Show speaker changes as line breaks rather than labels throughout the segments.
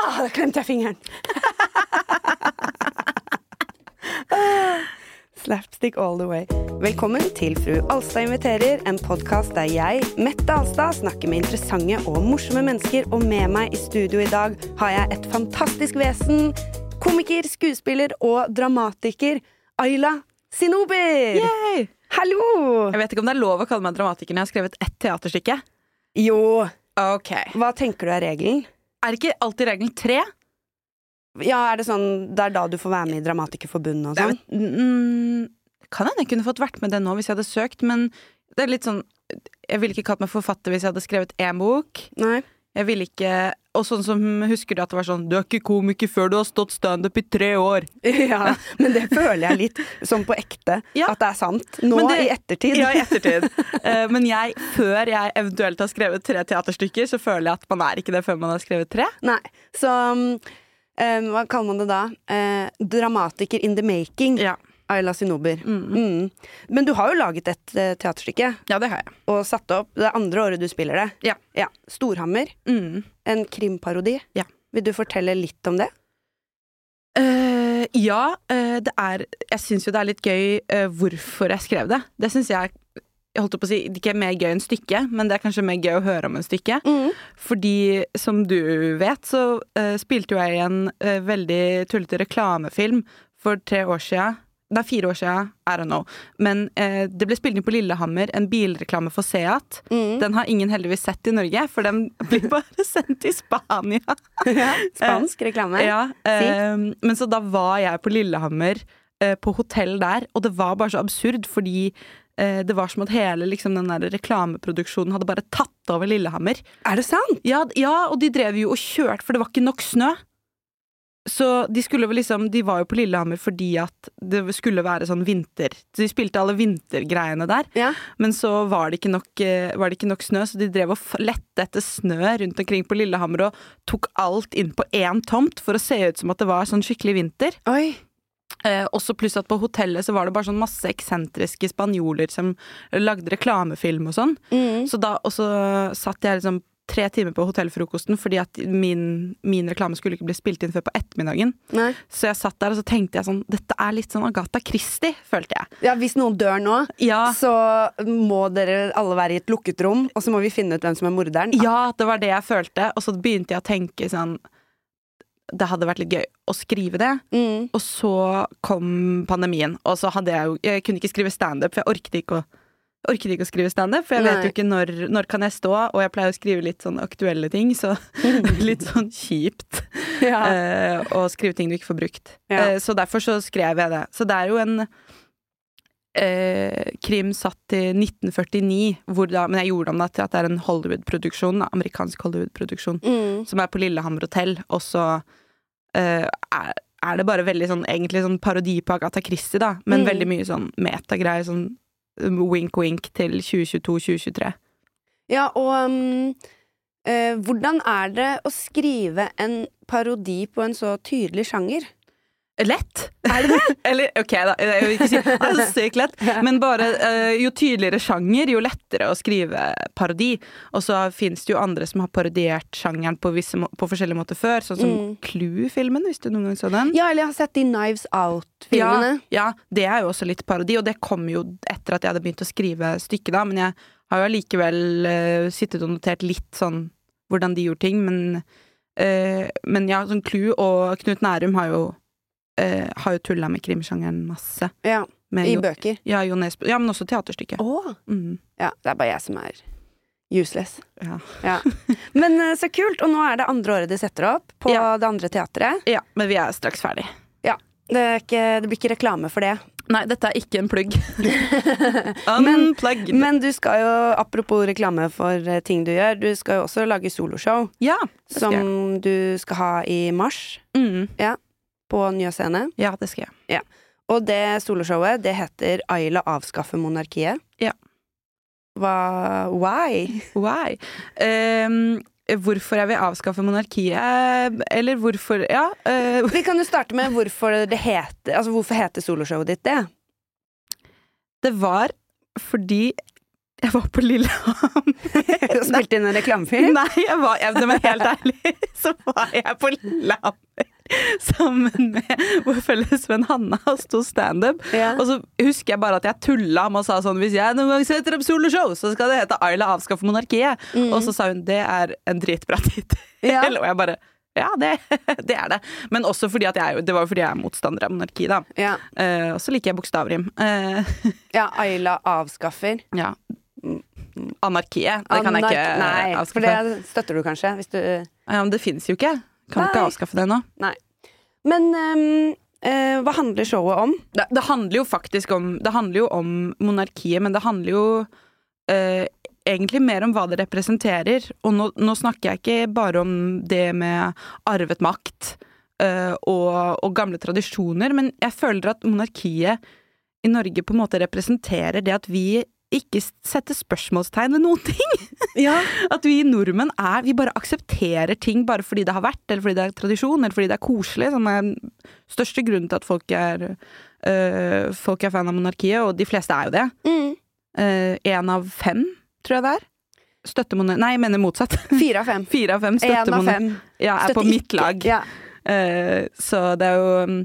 Ah, da klemte jeg fingeren! Slapstick all the way. Velkommen til Fru Alstad inviterer, en podkast der jeg, Mette Alstad, snakker med interessante og morsomme mennesker, og med meg i studio i dag har jeg et fantastisk vesen. Komiker, skuespiller og dramatiker Ayla Sinober!
Yay!
Hallo!
Jeg vet ikke om det er lov å kalle meg dramatiker når jeg har skrevet ett teaterstykke.
Jo,
Ok
hva tenker du er regelen?
Er ikke alltid regel tre?
Ja, er det sånn Det er da du får være med i Dramatikerforbundet og sånn?
mm, kan hende jeg kunne fått vært med det nå hvis jeg hadde søkt, men det er litt sånn Jeg ville ikke kalt meg forfatter hvis jeg hadde skrevet én bok.
Nei?
Jeg ville ikke Og sånn som Husker du at det var sånn Du er ikke komiker før du har stått standup i tre år.
Ja, men det føler jeg litt som på ekte.
Ja.
At det er sant. Nå
det-
i ettertid.
Ja, i ettertid. uh, men jeg, før jeg eventuelt har skrevet tre teaterstykker, så føler jeg at man er ikke det før man har skrevet tre.
Nei, så um, Hva kaller man det da? Uh, dramatiker in the making.
Ja,
Ayla Sinober.
Mm.
Mm. Men du har jo laget et eh, teaterstykke
ja det har jeg.
og satt opp. Det er andre året du spiller det.
Ja.
Storhammer.
Mm.
En krimparodi.
Ja.
Vil du fortelle litt om det?
Uh, ja, Uh, det er Jeg syns jo det er litt gøy hvorfor jeg skrev det. Det syns jeg jeg holdt på å si, det ikke er mer gøy enn stykket, men det er kanskje mer gøy å høre om en stykke.
Mm.
Fordi, som du vet, så uh, spilte jo jeg i en uh, veldig tullete reklamefilm for tre år sia. Det er fire år siden, I don't know. Men eh, det ble spilt inn på Lillehammer, en bilreklame for Seat.
Mm.
Den har ingen heldigvis sett i Norge, for den blir bare sendt til Spania.
Spansk reklame.
Ja, eh, men så da var jeg på Lillehammer eh, på hotell der, og det var bare så absurd fordi eh, det var som at hele liksom, den der reklameproduksjonen hadde bare tatt over Lillehammer.
Er det sant?
Ja, ja, og de drev jo og kjørte, for det var ikke nok snø. Så de skulle vel liksom De var jo på Lillehammer fordi at det skulle være sånn vinter Så de spilte alle vintergreiene der.
Ja.
Men så var det ikke nok, eh, var det ikke nok snø, så de drev og lette etter snø rundt omkring på Lillehammer og tok alt inn på én tomt for å se ut som at det var sånn skikkelig vinter.
Oi.
Eh, også pluss at på hotellet så var det bare sånn masse eksentriske spanjoler som lagde reklamefilm og sånn.
Mm.
Så da også satt jeg liksom tre timer på hotellfrokosten fordi at min, min reklame skulle ikke bli spilt inn før på ettermiddagen.
Nei.
Så jeg satt der og så tenkte jeg sånn Dette er litt sånn Agatha Christie, følte jeg.
Ja, hvis noen dør nå,
Ja,
så må dere alle være i et lukket rom, og så må vi finne ut hvem som er morderen.
ja det var det jeg følte. Og så begynte jeg å tenke sånn Det hadde vært litt gøy å skrive det.
Mm.
Og så kom pandemien, og så hadde jeg jo Jeg kunne ikke skrive standup, for jeg orket ikke å jeg orker ikke å skrive standup, for jeg vet jo ikke når, når kan jeg stå, og jeg pleier å skrive litt sånn aktuelle ting, så litt sånn kjipt
Ja.
uh, å skrive ting du ikke får brukt.
Ja.
Uh, så derfor så skrev jeg det. Så det er jo en uh, krim satt til 1949, hvor da, men jeg gjorde om det til at det er en Hollywood-produksjon, amerikansk Hollywood-produksjon,
Mm.
som er på Lillehammer hotell, og så er, er det bare veldig sånn egentlig sånn parodi på Agatha Christie, da, men
Mm.
veldig mye sånn metagreier, sånn wink-wink til 2022-2023.
Ja, og um, eh, hvordan er det å skrive en parodi på en så tydelig sjanger?
Lett! Er det det? Eller ok, da. Jeg vil ikke si det er så sykt lett. Men bare eh, jo tydeligere sjanger, jo lettere å skrive parodi. Og så fins det jo andre som har parodiert sjangeren på, visse, på forskjellige måter før. Sånn som
Mm.
Clue-filmen, hvis du noen gang så den.
Ja, eller jeg har sett de Knives Out-filmene.
Ja, det er jo også litt parodi, og det kom jo etter at jeg hadde begynt å skrive stykket, da. Men jeg har jo allikevel uh, sittet og notert litt sånn hvordan de gjorde ting. Men, uh, men ja, sånn Clue og Knut Nærum har jo eh, har jo tulla med krimsjangeren masse.
Ja,
Med
I
jo,
bøker.
ja, Jo Nesbø. Ja, men også teaterstykket.
Å!
Mm,
Ja, det er bare jeg som er useless.
ja.
Ja. Men eh, så kult! Og nå er det andre året de setter opp på
Ja.
det andre teatret.
ja, men vi er straks ferdig.
Det, er ikke, det blir ikke reklame for det.
Nei, dette er ikke en plugg.
Men-
Unplugged.
Men du skal jo, apropos reklame for eh, ting du gjør, du skal jo også lage soloshow.
ja, det.
Som du skal ha i mars
Mm,
på Njø scene.
ja, det skal jeg.
Og det soloshowet, det heter Ayla avskaffer monarkiet.
Ja.
Hva Why?
Why? Um, hvorfor jeg vil avskaffe monarkiet, eller hvorfor Ja. Uh.
Vi kan jo starte med hvorfor det heter Altså hvorfor heter soloshowet ditt det?
det var fordi Jeg var på Lillehammer.
Spilte inn en reklamefilm?
Nei, jeg var, jeg, det var helt ærlig, så var jeg på Lillehammer sammen med vår felles venn Hanna og sto standup.
Ja.
Og så husker jeg bare at jeg tulla med og sa sånn hvis jeg noen gang setter opp soloshow, så skal det hete Ayla avskaffer monarkiet. Og så sa hun det er en dritbra tittel.
Ja.
Og jeg bare ja, det, det er det. Men også fordi at jeg, det var fordi jeg er motstander av monarki, da.
Ja.
Uh, og så liker jeg bokstavrim. Uh,
ja, Ayla avskaffer.
ja. Anarkiet. Det kan jeg
Anark-
ikke
Nei, for det støtter du kanskje, hvis du
Ja, men det fins jo ikke. Kan ikke avskaffe det nå.
Nei. Men um, uh, hva handler showet om?
Det, det handler jo faktisk om Det handler jo om monarkiet, men det handler jo uh, egentlig mer om hva det representerer. Og nå, nå snakker jeg ikke bare om det med arvet makt uh, og, og gamle tradisjoner, men jeg føler at monarkiet i Norge på en måte representerer det at vi ikke sette spørsmålstegn ved noen ting.
Ja.
At vi nordmenn er Vi bare aksepterer ting bare fordi det har vært, eller fordi det er tradisjon, eller fordi det er koselig. Som er den største grunnen til at folk er øh, Folk er fan av monarkiet, og de fleste er jo det.
Mm.
uh, av fem, tror jeg det er. Støtter. Nei, jeg mener motsatt.
Fire av fem.
Fire av fem
Én
støtter
fem.
Ja, er på mitt lag.
Ja.
Uh, så det er jo mm,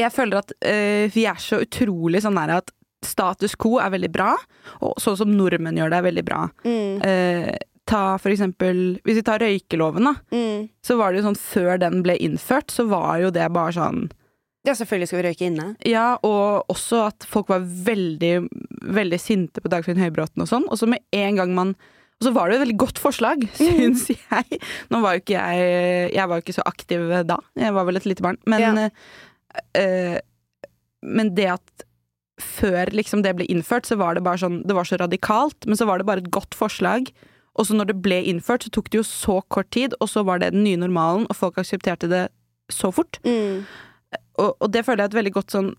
Jeg føler at uh, vi er så utrolig sånn der at status quo er veldig bra, og sånn som nordmenn gjør det, er veldig bra.
Mm.
Eh, ta for eksempel Hvis vi tar røykeloven, da.
Mm.
Så var det jo sånn før den ble innført, så var jo det bare sånn
Ja, selvfølgelig skal vi røyke inne.
Ja, og også at folk var veldig, veldig sinte på Dagfinn Høybråten og sånn. Og så med en gang man Og så var det jo et veldig godt forslag, syns jeg. Nå var jo ikke jeg Jeg var jo ikke så aktiv da. Jeg var vel et lite barn. Men, eh, men det at før liksom det ble innført, så var det bare sånn Det var så radikalt, men så var det bare et godt forslag. Og så når det ble innført, så tok det jo så kort tid, og så var det den nye normalen, og folk aksepterte det så fort.
Mm.
Og, og det føler jeg er et veldig godt sånn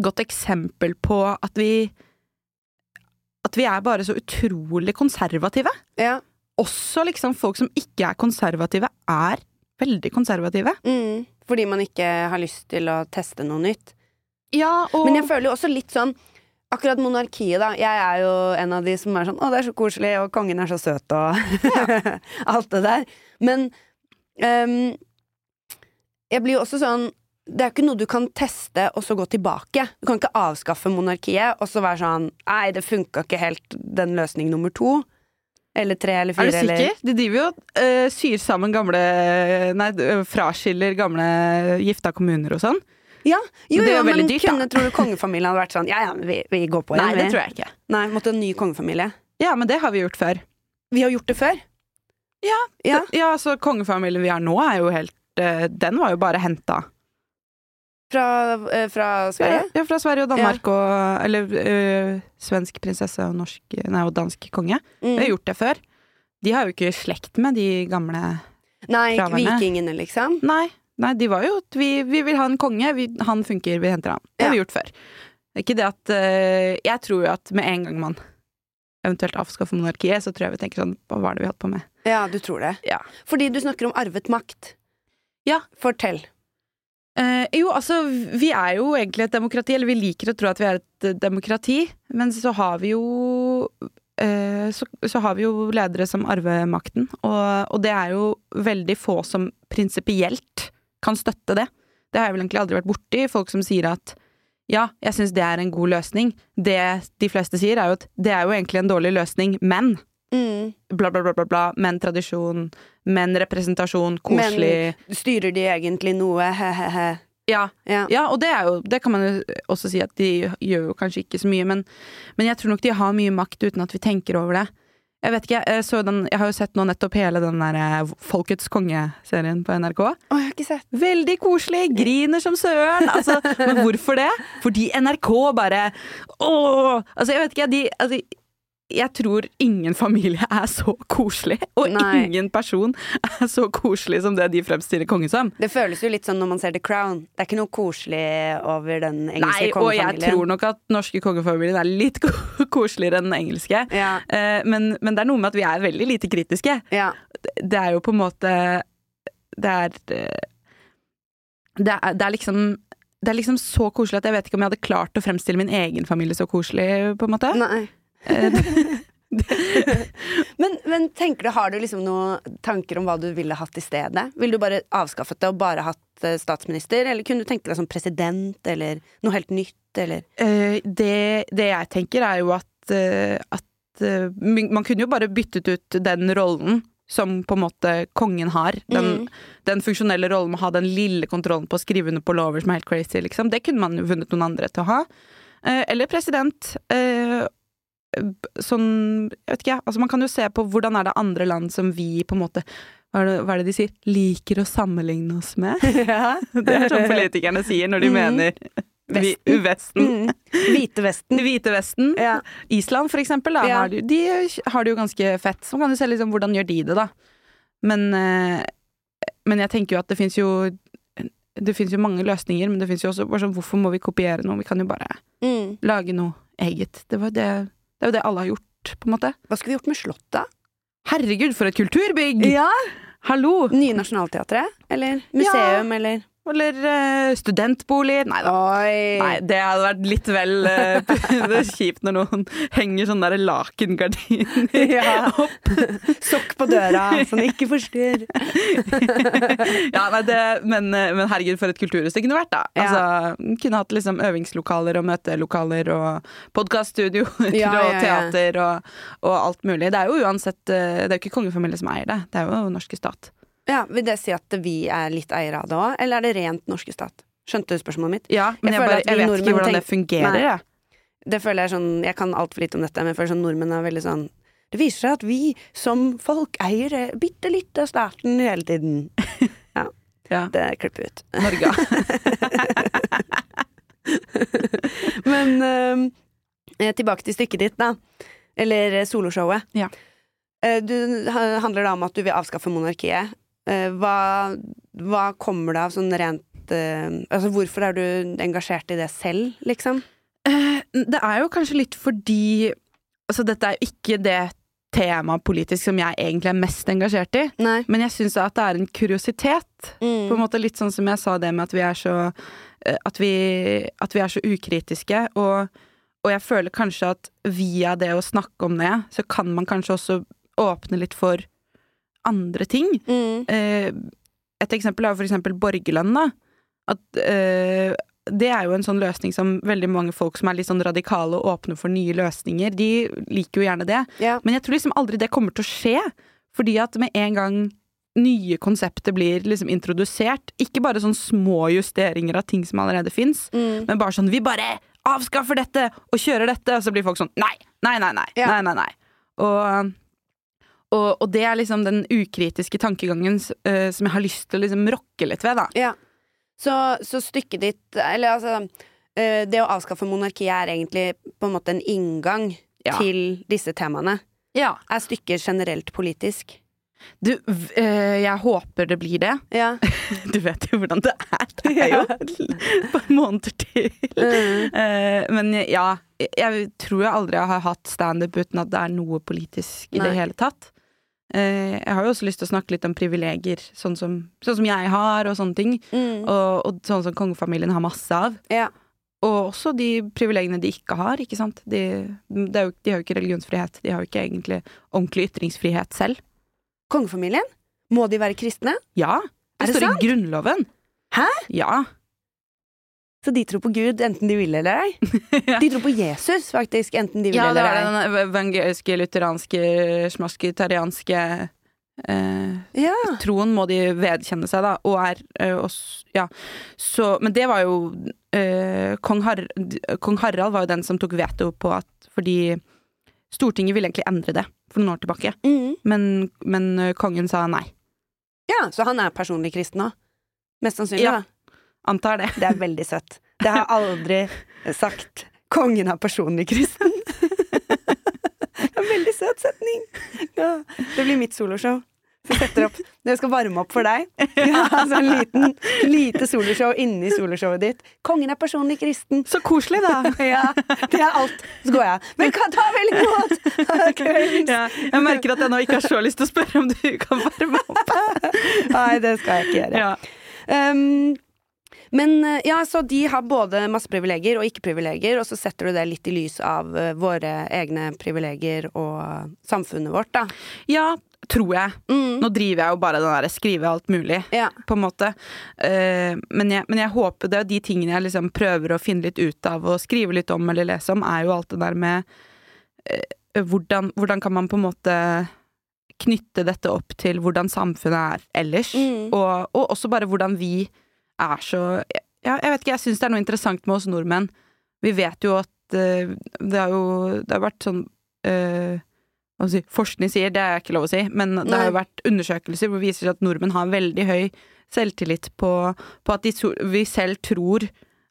Godt eksempel på at vi At vi er bare så utrolig konservative.
Ja.
Også liksom folk som ikke er konservative, er veldig konservative.
Mm. Fordi man ikke har lyst til å teste noe nytt.
Ja, og
Men jeg føler jo også litt sånn Akkurat monarkiet, da. Jeg er jo en av de som er sånn 'Å, det er så koselig, og kongen er så søt', og alt det der. Men um, jeg blir jo også sånn Det er jo ikke noe du kan teste og så gå tilbake. Du kan ikke avskaffe monarkiet og så være sånn 'Nei, det funka ikke helt, den løsning nummer to'. Eller tre eller
Er
fire,
sikker?
eller?
De driver jo og øh, syr sammen gamle Nei, fraskiller gamle gifta kommuner og sånn.
Ja, jo, jo, men
dyrt,
kunne, tror du kongefamilien hadde vært sånn 'Ja ja, vi, vi går på
Nei, det tror jeg ikke.
Nei, måtte en ny kongefamilie.
Ja, men det har vi gjort før.
Vi har gjort det før.
Ja,
Ja.
ja så kongefamilien vi har nå, er jo helt uh, Den var jo bare henta.
Fra, uh, fra Sverige?
Ja, fra Sverige og Danmark og Eller uh, svensk prinsesse og norsk Nei, og dansk konge.
Mm.
Vi har gjort det før. De har jo ikke slekt med de gamle
Nei, ikke vikingene, liksom.
Nei, nei de var jo at vi, vi vil ha en konge, vi, han funker, vi henter han. Det har vi gjort før. Det er ikke det at øh, Jeg tror jo at med en gang man eventuelt avskaffer monarkiet, så tror jeg vi tenker sånn Hva var det vi holdt på med?
Ja, du tror det.
Ja.
Fordi du snakker om arvet makt.
Ja.
Fortell.
Eh, jo, altså, vi er jo egentlig et demokrati, eller vi liker å tro at vi er et eh, demokrati, men så har vi jo eh, så, så har vi jo ledere som arver makten, og, og det er jo veldig få som prinsipielt kan støtte det. Det har jeg vel egentlig aldri vært borti, folk som sier at ja, jeg syns det er en god løsning. Det de fleste sier, er jo at det er jo egentlig en dårlig løsning, men
Mm.
bla, bla, bla, bla, bla, men tradisjon, men representasjon, koselig Men
Styrer de egentlig noe, he-he-he?
Ja,
Ja.
Ja, og det er jo Det kan man jo også si at de gjør jo kanskje ikke så mye, men, men jeg tror nok de har mye makt uten at vi tenker over det. Jeg vet ikke, jeg, så den, jeg har jo sett nå nettopp hele den der eh, Folkets konge-serien på NRK.
Å, jeg har ikke sett.
Veldig koselig! Griner som søren! Altså, men hvorfor det? Fordi NRK bare Åh! Altså, jeg vet ikke, de altså, jeg tror ingen familie er så koselig, og
Nei.
ingen person er så koselig som det de fremstiller kongen som.
Det føles jo litt sånn når man ser The Crown. Det er ikke noe koselig over den engelske
Nei, og jeg tror nok at norske kongefamilien er litt koseligere enn den engelske.
Ja.
Eh, men, men det er noe med at vi er veldig lite kritiske.
ja.
Det er jo på en måte Det er eh, Det er, det er liksom det er liksom så koselig at jeg vet ikke om jeg hadde klart å fremstille min egen familie så koselig. på en måte
Nei. Men, men tenker du, har du liksom noen tanker om hva du ville hatt i stedet? Ville du bare avskaffet det og bare hatt eh, statsminister, eller kunne du tenke deg som president, eller noe helt nytt, eller
Eh, det, det jeg tenker er jo at, eh, at Man kunne jo bare byttet ut den rollen som på en måte kongen har. Den,
Mm.
den funksjonelle rollen med å ha den lille kontrollen på å skrive under på lover som er helt crazy, liksom. Det kunne man jo funnet noen andre til å ha. Eh, eller president. Eh, sånn Jeg vet ikke, jeg. Altså, man kan jo se på hvordan er det andre land som vi på en måte hva er, det, hva er det de sier? Liker å sammenligne oss med?
ja.
Det er sånn politikerne sier når de
Mm.
mener vi,
Vesten.
Vesten.
mm. Hvite Vesten.
Hvite vesten.
Ja.
Island, for eksempel, da,
Ja.
har de, de har det jo ganske fett. Så kan du se liksom hvordan gjør de det, da. Men, eh, men jeg tenker jo at det fins jo Det fins jo mange løsninger, men det fins jo også bare sånn Hvorfor må vi kopiere noe? Vi kan jo bare
Mm.
lage noe eget. Det, var det, det er jo det alle har gjort, på en måte.
Hva skulle vi gjort med Slottet?
Herregud, for et kulturbygg!
Ja.
Hallo!
Nye Nationaltheatret? Eller museum, eller
Eller uh, studentbolig? Nei da. Nei, det hadde vært litt vel uh, Det er kjipt når noen henger sånn der lakengardiner
Ja.
opp.
Sokk på døra, sånn ikke forstyrr.
ja, nei, det, men, eh, men herregud, for et kulturhus det kunne vært, da. Altså, kunne hatt liksom øvingslokaler og møtelokaler og podkaststudioer
Ja,
og teater og, og alt mulig. Det er jo uansett eh, Det er jo ikke kongefamilie som eier det, det er jo norske stat.
Ja, Vil det si at vi er litt eiere av det òg, eller er det rent norske stat? Skjønte du spørsmålet mitt?
Ja, men
Jeg
jeg, bare, jeg vet ikke hvordan det fungerer, jeg.
Det føler jeg sånn Jeg kan altfor lite om dette, men jeg føler sånn nordmenn er veldig sånn Det viser seg at vi som folk eier eh, bitte litt av staten hele tiden.
Ja.
Det klipper vi ut.
Norge.
Men eh, tilbake til stykket ditt, da. Eller eh, soloshowet.
Ja.
Eh, du, handler da om at du vil avskaffe monarkiet? Eh, hva, hva kommer det av sånn rent eh, Altså, hvorfor er du engasjert i det selv, liksom?
Eh, Det er jo kanskje litt fordi Altså, dette er jo ikke det temaet politisk som jeg egentlig er mest engasjert i,
Nei.
men jeg syns at det er en kuriositet. På en
Mm.
måte litt sånn som jeg sa det med at vi er så At vi, at vi er så ukritiske, og, og jeg føler kanskje at via det å snakke om det, så kan man kanskje også åpne litt for andre ting.
Mm.
Eh, et eksempel er for eksempel borgerlønn, da. At eh, det er jo en sånn løsning som veldig mange folk som er litt sånn radikale og åpne for nye løsninger, de liker jo gjerne det.
Yeah.
Men jeg tror liksom aldri det kommer til å skje, fordi at med en gang nye konsepter blir liksom introdusert, ikke bare sånn små justeringer av ting som allerede fins,
Mm.
men bare sånn vi bare avskaffer dette og kjører dette, og så blir folk sånn nei, nei, nei, nei,
Yeah.
nei, nei, nei. Og, og, og det er liksom den ukritiske tankegangen uh, som jeg har lyst til å liksom rokke litt ved, da.
Ja. Så, så stykket ditt Eller altså uh, Det å avskaffe monarkiet er egentlig på en måte en inngang
Ja.
til disse temaene.
Ja.
Er stykket generelt politisk?
Du, eh, jeg håper det blir det.
Ja.
Du vet jo hvordan det er. Det er jo et par måneder til.
Mm.
Uh, men ja, jeg tror jeg aldri har hatt standup uten at det er noe politisk i
Nei.
det hele tatt. Eh, jeg har jo også lyst til å snakke litt om privilegier, sånn som, sånn som jeg har, og sånne ting.
Mm.
Og, og sånn som kongefamilien har masse av.
Ja.
Og også de privilegiene de ikke har, ikke sant. De, de, er jo, de har jo ikke religionsfrihet. De har jo ikke egentlig ordentlig ytringsfrihet selv.
Kongefamilien? Må de være kristne?
Ja,
Er
det
det
står
sant?
i Grunnloven.
Hæ?
Ja.
Så de tror på Gud enten de vil eller ei? De tror på Jesus, faktisk, enten de vil
Ja, det
eller
var
ei.
den evangeliske, lutheranske, smasketarianske eh,
Ja.
troen må de vedkjenne seg, da, og er eh, oss, Ja. Så Men det var jo eh, kong, Har kong Harald var jo den som tok veto på at Fordi Stortinget ville egentlig endre det for noen år tilbake,
Mm.
men, men eh, kongen sa nei.
ja, så han er personlig kristen òg? Mest sannsynlig,
Ja.
da.
Antar det.
Det er veldig søtt. Det har aldri sagt. Kongen er personlig kristen. Det er en veldig søt setning. Ja. Det blir mitt soloshow. Så setter opp Jeg skal varme opp for deg. Ja, altså en liten, lite soloshow inni soloshowet ditt. Kongen er personlig kristen.
Så koselig, da!
Ja, det er alt. Så går jeg. Men kan ta vel imot
Ja, jeg merker at jeg nå ikke har så lyst til å spørre om du kan varme opp.
Nei, det skal jeg ikke gjøre.
Ja.
Um, Men eh, ja, så de har både masse privilegier og ikke-privilegier, og så setter du det litt i lys av eh, våre egne privilegier og samfunnet vårt, da.
Ja, tror jeg.
Mm.
Nå driver jeg jo bare den derre skrive alt mulig,
Ja.
på en måte. Uh, men, jeg, men jeg håper det og de tingene jeg liksom prøver å finne litt ut av og skrive litt om eller lese om, er jo alt det der med uh, hvordan, hvordan kan man på en måte knytte dette opp til hvordan samfunnet er ellers,
Mm.
og, og også bare hvordan vi er så ja, Jeg vet ikke, jeg syns det er noe interessant med oss nordmenn. Vi vet jo at uh, det har jo det har vært sånn uh, hva skal jeg si, Forskning sier, det er ikke lov å si, men det har jo vært undersøkelser hvor det viser at nordmenn har veldig høy selvtillit på, på at de, vi selv tror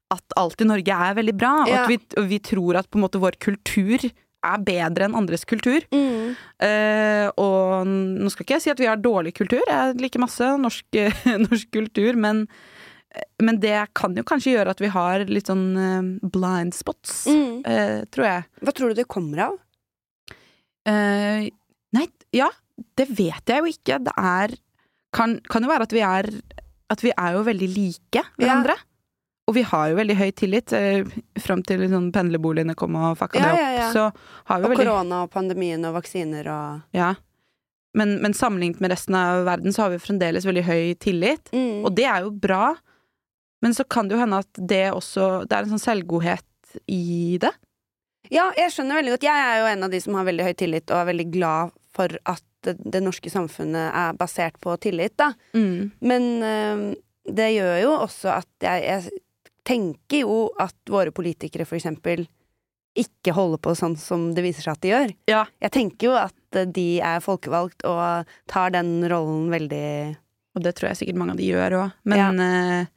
at alt i Norge er veldig bra,
Ja.
at vi, vi tror at på en måte vår kultur er bedre enn andres kultur.
Mm.
Uh, og nå skal ikke jeg si at vi har dårlig kultur, jeg liker masse norsk, norsk kultur, men, men det kan jo kanskje gjøre at vi har litt sånn eh, blind spots,
Mm.
uh, tror jeg.
Hva tror du det kommer av?
Uh, nei, ja, det vet jeg jo ikke. Det er kan, kan jo være at vi er At vi er jo veldig like hverandre. Og vi har jo veldig høy tillit. Fram til sånn pendlerboligene kom og fucka
Ja,
det opp,
ja, ja.
så har vi
Og
veldig
korona og pandemien og vaksiner og
Ja. Men, men sammenlignet med resten av verden så har vi fremdeles veldig høy tillit.
mm.
Og det er jo bra, men så kan det jo hende at det også Det er en sånn selvgodhet i det.
Ja, jeg skjønner veldig godt. Jeg er jo en av de som har veldig høy tillit, og er veldig glad for at det, det norske samfunnet er basert på tillit, da. Men øh, det gjør jo også at jeg, jeg tenker jo at våre politikere, for eksempel, ikke holder på sånn som det viser seg at de gjør.
Ja.
Jeg tenker jo at eh, de er folkevalgt og tar den rollen veldig
Og det tror jeg sikkert mange av de gjør òg. Men, eh,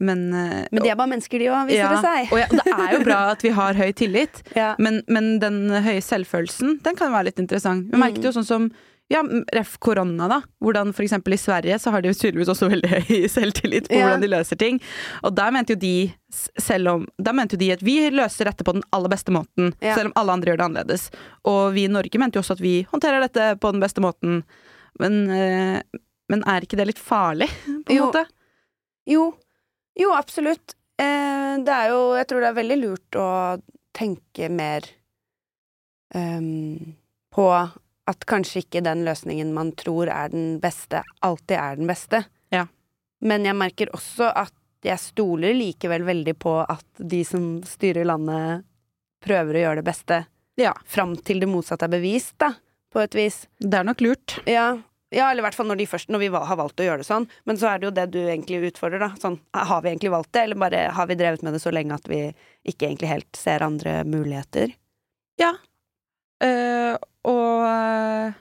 men eh,
Men de er bare mennesker, de òg, viser
ja,
det seg.
Og ja, det er jo bra at vi har høy tillit,
Ja.
men, men den høye selvfølelsen, den kan være litt interessant. Vi merket jo sånn som ja, ref korona, da. Hvordan eksempel i Sverige så har de jo tydeligvis også veldig høy selvtillit på hvordan de løser ting. Og der mente jo de, selv om Da mente jo de at vi løser dette på den aller beste måten, selv om alle andre gjør det annerledes. Og vi i Norge mente jo også at vi håndterer dette på den beste måten. Men, eh, men er ikke det litt farlig, på en
Jo.
måte?
Jo, jo absolutt. Eh, det er jo Jeg tror det er veldig lurt å tenke mer um, på at kanskje ikke den løsningen man tror er den beste, alltid er den beste.
Ja.
Men jeg merker også at jeg stoler likevel veldig på at de som styrer landet, prøver å gjøre det beste
Ja.
fram til det motsatte er bevist, da, på et vis.
Det er nok lurt.
Ja, ja eller i hvert fall når, de først, når vi har valgt å gjøre det sånn. Men så er det jo det du egentlig utfordrer, da. Sånn, har vi egentlig valgt det, eller bare har vi drevet med det så lenge at vi ikke egentlig helt ser andre muligheter?
Ja. Uh, og, eh,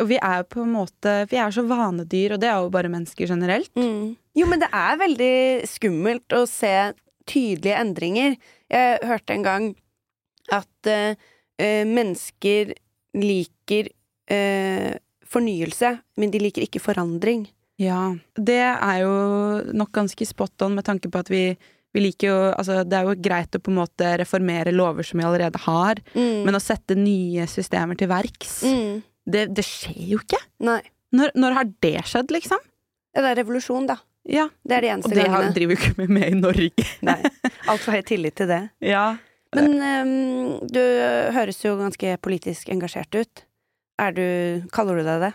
og vi er jo på en måte Vi er så vanedyr, og det er jo bare mennesker generelt.
Jo, men det er veldig skummelt å se tydelige endringer. Jeg hørte en gang at uh, eh, mennesker liker fornyelse, men de liker ikke forandring.
Ja. Det er jo nok ganske spot on med tanke på at vi, vi liker jo Altså, det er jo greit å på en måte reformere lover som vi allerede har, men å sette nye systemer til verks,
mm.
det, det skjer jo ikke.
Nei.
Når, når har det skjedd, liksom?
Ja, det er revolusjon, da.
Ja.
Det er de
Og
eneste
det har,
gangene.
driver jo ikke med, med i Norge.
Nei. Altfor høy tillit til det.
Ja.
Men um, du høres jo ganske politisk engasjert ut. Er du Kaller du deg det?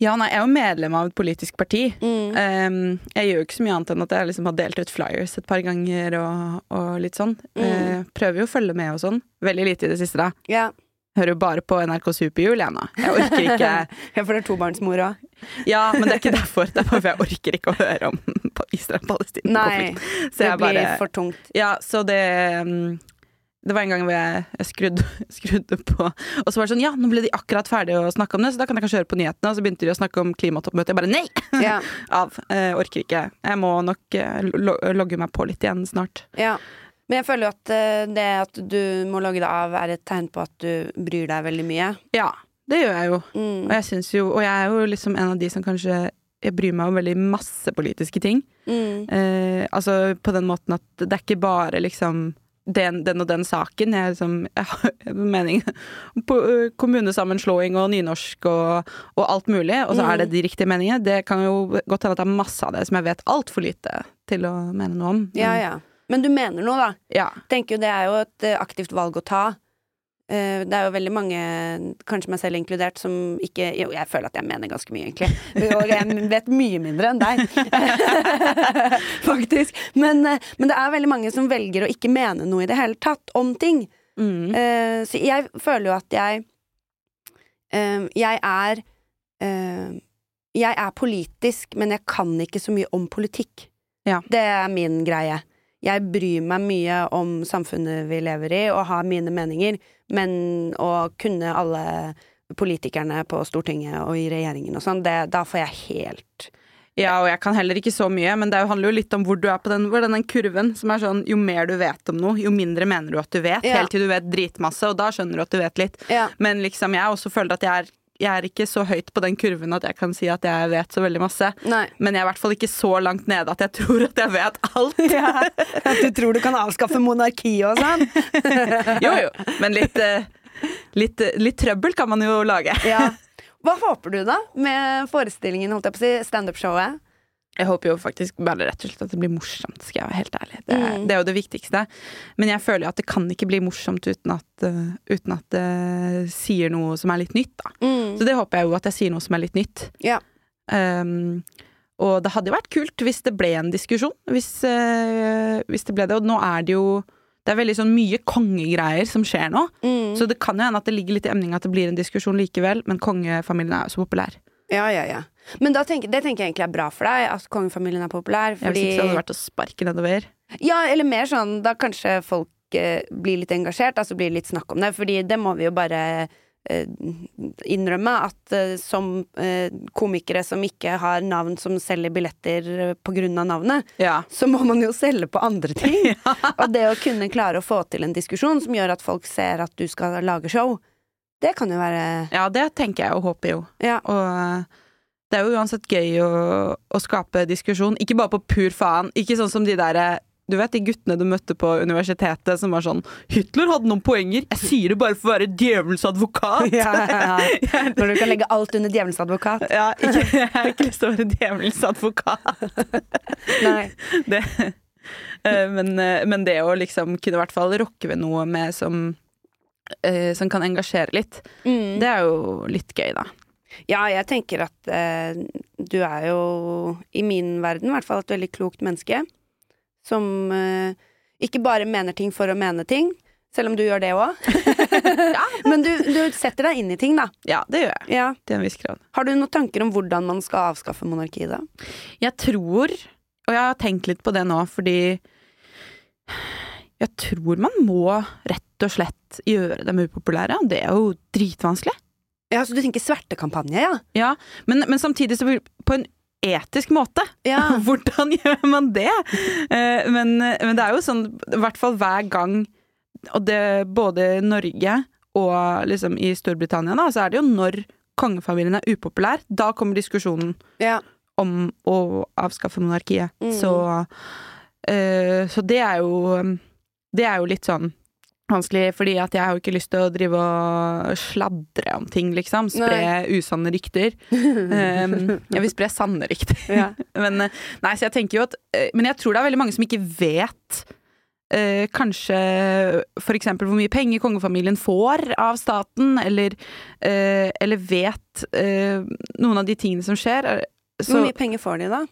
ja, nei, jeg er jo medlem av et politisk parti.
Mm.
Um, jeg gjør jo ikke så mye annet enn at jeg liksom har delt ut flyers et par ganger og, og litt sånn.
Mm.
Uh, prøver jo å følge med og sånn. Veldig lite i det siste, da.
Ja.
Hører jo bare på NRK Superjul, jeg nå. Jeg orker ikke
ja, for det er tobarnsmor òg.
Ja, men det er ikke derfor. Det er bare for jeg orker ikke å høre om Israel-Palestina-konflikten.
Nei, det blir
bare
for tungt.
Ja, så det um, Det var en gang hvor jeg, skrudde, skrudde på Og så var det sånn, ja, nå ble de akkurat ferdige å snakke om det, så da kan jeg kanskje høre på nyhetene. Og så begynte de å snakke om klimatoppmøtet. Jeg bare nei!
Ja.
Av. Eh, orker ikke. Jeg må nok eh, lo logge meg på litt igjen snart.
ja. Men jeg føler jo at eh, det at du må logge deg av, er et tegn på at du bryr deg veldig mye.
Ja, det gjør jeg jo.
Mm.
Og jeg syns jo, og jeg er jo liksom en av de som kanskje jeg bryr meg om veldig masse politiske ting.
Mm.
Eh, altså på den måten at det er ikke bare liksom den, den og den saken. Jeg, liksom, jeg har en mening på ø, kommunesammenslåing og nynorsk og, og alt mulig, og så er det de riktige meningene. Det kan jo godt hende at det er masse av det som jeg vet altfor lite til å mene noe om.
Ja, ja. Men du mener noe, da.
ja.
Tenker jo Det er jo et eh, aktivt valg å ta. Eh, Det er jo veldig mange, kanskje meg selv inkludert, som ikke Jo, jeg føler at jeg mener ganske mye, egentlig. Og jeg vet mye mindre enn deg. Faktisk. Men, eh, men det er veldig mange som velger å ikke mene noe i det hele tatt om ting.
Mm.
Eh, så jeg føler jo at jeg Jeg er Jeg er politisk, men jeg kan ikke så mye om politikk.
Ja.
Det er min greie. Jeg bryr meg mye om samfunnet vi lever i, og har mine meninger, men å kunne alle politikerne på Stortinget og i regjeringen og sånn, da får jeg helt
Ja, og jeg kan heller ikke så mye, men det handler jo litt om hvor du er på den, den kurven, som er sånn jo mer du vet om noe, jo mindre mener du at du vet,
Ja.
helt til du vet dritmasse, og da skjønner du at du vet litt.
Ja.
Men liksom, jeg også føler at jeg er, jeg er ikke så høyt på den kurven at jeg kan si at jeg vet så veldig masse.
Nei.
Men jeg er i hvert fall ikke så langt nede at jeg tror at jeg vet alt.
Ja, at du tror du kan avskaffe monarkiet og sånn?
Jo, jo. Men litt, eh, litt, eh, litt trøbbel kan man jo lage.
Ja. Hva håper du, da, med forestillingen, holdt jeg på å si, standup-showet?
Jeg håper jo faktisk bare rett og slett at det blir morsomt, skal jeg være helt ærlig. Det,
Mm.
det er jo det viktigste. Men jeg føler jo at det kan ikke bli morsomt uten at, uh, uten at det sier noe som er litt nytt, da.
Mm.
Så det håper jeg jo at jeg sier noe som er litt nytt.
Ja.
Um, og det hadde jo vært kult hvis det ble en diskusjon. Hvis, uh, hvis det ble det. Og nå er det jo Det er veldig sånn mye kongegreier som skjer nå.
Mm.
Så det kan jo hende at det ligger litt i emninga at det blir en diskusjon likevel, men kongefamilien er jo så populær.
Ja, ja, ja. Men tenker, det tenker jeg egentlig er bra for deg, at kongefamilien er populær. Fordi,
Hvis ikke så hadde det vært å sparke nedover.
ja, eller mer sånn, da kanskje folk eh, blir litt engasjert, altså blir litt snakk om det. Fordi det må vi jo bare eh, innrømme, at eh, som eh, komikere som ikke har navn som selger billetter eh, på grunn av navnet,
Ja.
så må man jo selge på andre ting. Og det å kunne klare å få til en diskusjon som gjør at folk ser at du skal lage show, det kan jo være
ja, det tenker jeg og håper jo.
Ja.
Og eh, det er jo uansett gøy å, å skape diskusjon. Ikke bare på pur faen. Ikke sånn som de der Du vet de guttene du møtte på universitetet som var sånn 'Hitler hadde noen poenger. Jeg sier det bare for å være djevelens advokat'.
ja, ja, ja. Når du kan legge alt under djevelens advokat.
Ja, ikke, jeg har ikke lyst til å være djevelens advokat.
Nei.
Det, eh, men, eh, men det å liksom kunne i hvert fall rokke ved noe med som eh, som kan engasjere litt,
Mm.
det er jo litt gøy, da.
Ja, jeg tenker at eh, du er jo, i min verden i hvert fall, et veldig klokt menneske. Som eh, ikke bare mener ting for å mene ting, selv om du gjør det òg. Men du, du setter deg inn i ting, da.
Ja, det gjør jeg.
Ja.
Til en viss grad.
Har du noen tanker om hvordan man skal avskaffe monarkiet, da?
Jeg tror, og jeg har tenkt litt på det nå, fordi jeg tror man må rett og slett gjøre dem upopulære. og Det er jo dritvanskelig.
Ja, Så du tenker svertekampanje, ja?
Ja, men, men samtidig så vil på en etisk måte.
Ja.
Hvordan gjør man det? Eh, Men, men det er jo sånn, i hvert fall hver gang, og det både i Norge og liksom i Storbritannia, da, så er det jo når kongefamilien er upopulær, da kommer diskusjonen
ja.
om å avskaffe monarkiet.
Mm.
Så, uh, så det er jo Det er jo litt sånn vanskelig, fordi at jeg har jo ikke lyst til å drive og sladre om ting, liksom. Spre usanne rykter. Um, jeg vil spre sanne rykter.
Ja.
Men, eh, nei, så jeg tenker jo at eh, Men jeg tror det er veldig mange som ikke vet uh, kanskje for eksempel hvor mye penger kongefamilien får av staten, eller, uh, eller vet uh, noen av de tingene som skjer. Så,
Hvor mye penger får de, da?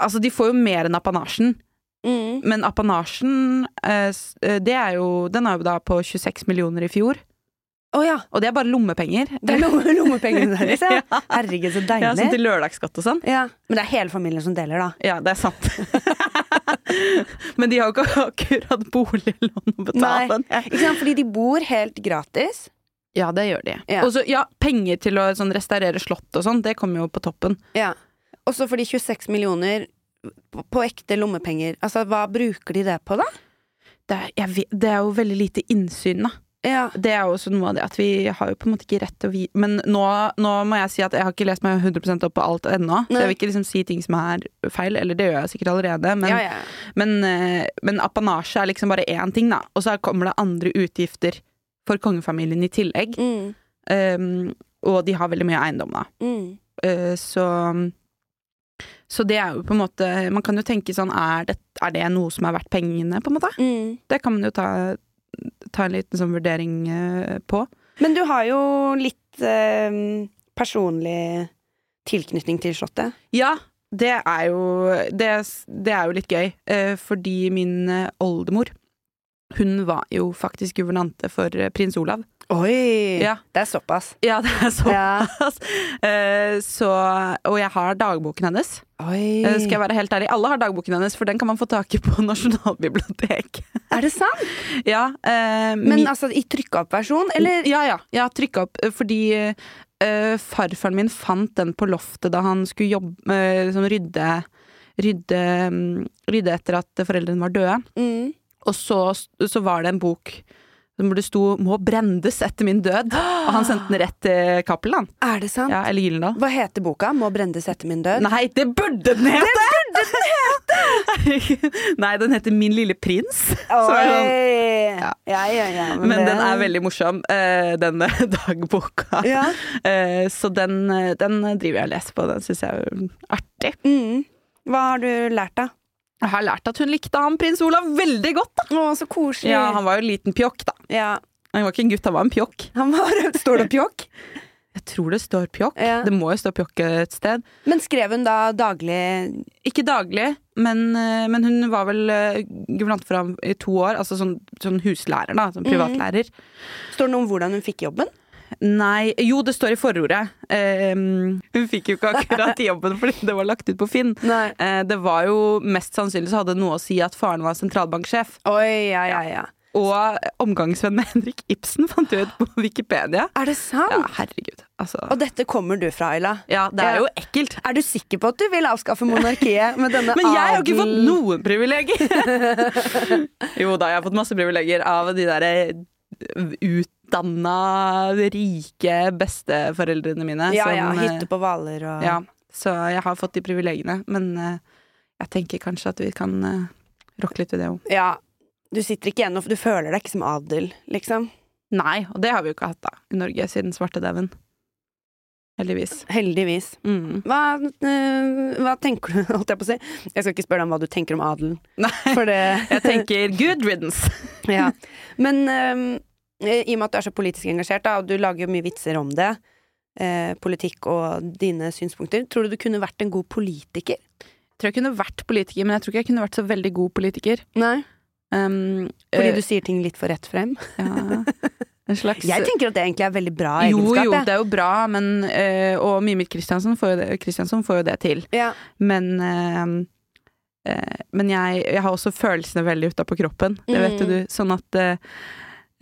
altså, de får jo mer enn apanasjen,
Mm.
men apanasjen eh, eh, det er jo, den er jo da på 26 millioner i fjor,
Oh, ja.
og det er bare lommepenger.
Det er lomme- lommepengene deres, ja.
Ja.
Herregud, så
Ja, sånn
deilig.
til lørdagsskatt og sånn.
Ja. Men det er hele familien som deler, da.
Ja, det er sant. Men de har jo ikke akkurat boliglån å betale.
Ikke sant? Fordi de bor helt gratis.
Ja, det gjør de.
Ja.
Og så, ja, penger til å sånn, restaurere slott og sånn, det kommer jo på toppen.
Ja. Også fordi 26 millioner på, ekte lommepenger. Altså, hva bruker de det på, da?
Det er, vet, det er jo veldig lite innsyn, da.
Ja.
Det er jo også noe av det at vi har jo på en måte ikke rett til å vite Men nå, nå må jeg si at jeg har ikke lest meg 100 opp på alt ennå. Så jeg vil ikke liksom si ting som er feil, eller det gjør jeg sikkert allerede. Men,
ja, ja.
men, eh, men apanasje er liksom bare én ting, da. Og så kommer det andre utgifter for kongefamilien i tillegg.
Mm.
Um, og de har veldig mye eiendom, da.
Mm.
Uh, så så det er jo på en måte Man kan jo tenke sånn Er det, er det noe som er verdt pengene, på en måte?
Mm.
Det kan man jo ta, ta en liten sånn vurdering eh, på.
Men du har jo litt eh, personlig tilknytning til Slottet.
Ja, det er jo Det, det er jo litt gøy, eh, fordi min oldemor hun var jo faktisk guvernante for prins Olav.
Oi!
Ja.
Det er såpass.
Ja, det er såpass.
Ja.
Eh, så Og jeg har dagboken hennes.
Oi.
Eh, Skal jeg være helt ærlig. Alle har dagboken hennes, for den kan man få tak i på Nasjonalbiblioteket.
Er det sant?
Ja, eh,
Men altså i trykka opp versjon, eller?
Ja, ja. ja trykka opp. eh, Fordi eh, farfaren min fant den på loftet da han skulle jobbe eh, sånn rydde, rydde mm, Rydde etter at foreldrene var døde.
Mm.
Og så, så var det en bok hvor det sto 'Må brendes etter min død'. Og han sendte den rett til Cappelen.
Er det sant?
Ja, eller Gyllendal.
Hva heter boka? 'Må brendes etter min død'?
Nei, det burde den hete! Det burde den hete! Nei, den heter Min lille prins. Sånn,
Oi!
Ja.
Ja, ja, ja.
men
det-
den er veldig morsom, eh, denne dagboka.
Ja.
Eh, Så den, eh, den driver jeg og leser på. Den syns jeg er artig.
Mm. Hva har du lært, da?
Jeg har lært at hun likte han prins Olav veldig godt. da
Å, så koselig.
Ja, Han var jo en liten pjokk, da.
Ja.
Han var ikke en gutt, han var en pjokk.
Han var, Står det pjokk?
Jeg tror det står pjokk.
Ja.
Det må jo stå pjokk et sted.
Men skrev hun da daglig
Ikke daglig, men, eh, men hun var vel eh, guvernant for ham i to år. Altså sånn, sånn huslærer, da. Sånn privatlærer.
Står det noe om hvordan hun fikk jobben?
Nei Jo, det står i forordet. Um, hun fikk jo ikke akkurat jobben fordi det var lagt ut på Finn. Eh, det var jo mest sannsynlig så hadde det noe å si at faren var sentralbanksjef.
Oi, ja, ja, ja.
Og omgangsvenn med Henrik Ibsen fant du ut på Wikipedia.
Er det sant?
Ja, herregud. Altså.
Og dette kommer du fra, Ayla.
Ja, det er jo ekkelt.
Er du sikker på at du vil avskaffe monarkiet med denne
Men jeg har jo ikke fått noen privilegier! jo da, jeg har fått masse privilegier av de derre utdanna, rike besteforeldrene mine.
Ja,
som,
ja.
eh,
Hytte på Hvaler og
Ja, så jeg har fått de privilegiene. Men eh, jeg tenker kanskje at vi kan uh, rocke litt ved det òg.
Ja. Du sitter ikke igjen og Du føler deg ikke som adel, liksom.
Nei, og det har vi jo ikke hatt da i Norge siden svartedauden. Heldigvis.
Heldigvis.
Mm.
Hva, øh, hva tenker du, holdt jeg på å si? Jeg skal ikke spørre deg om hva du tenker om adelen,
Nei,
det
jeg tenker good riddance.
Ja. Men øhm, i og med at du er så politisk engasjert, da, og du lager jo mye vitser om det, eh, politikk og dine synspunkter, tror du du kunne vært en god politiker?
Jeg tror jeg kunne vært politiker, men jeg tror ikke jeg kunne vært så veldig god politiker.
Nei.
Um,
Fordi
øh,
du sier ting litt for rett frem?
ja, En slags
Jeg tenker at det egentlig er veldig bra egenskap.
jo,
jeg.
det er jo bra, men øh, Og Mimit Kristiansen får, jo får jo det til.
Ja.
Men eh, eh, Men jeg, jeg har også følelsene veldig utapå kroppen. Det vet
Mm.
du. Sånn at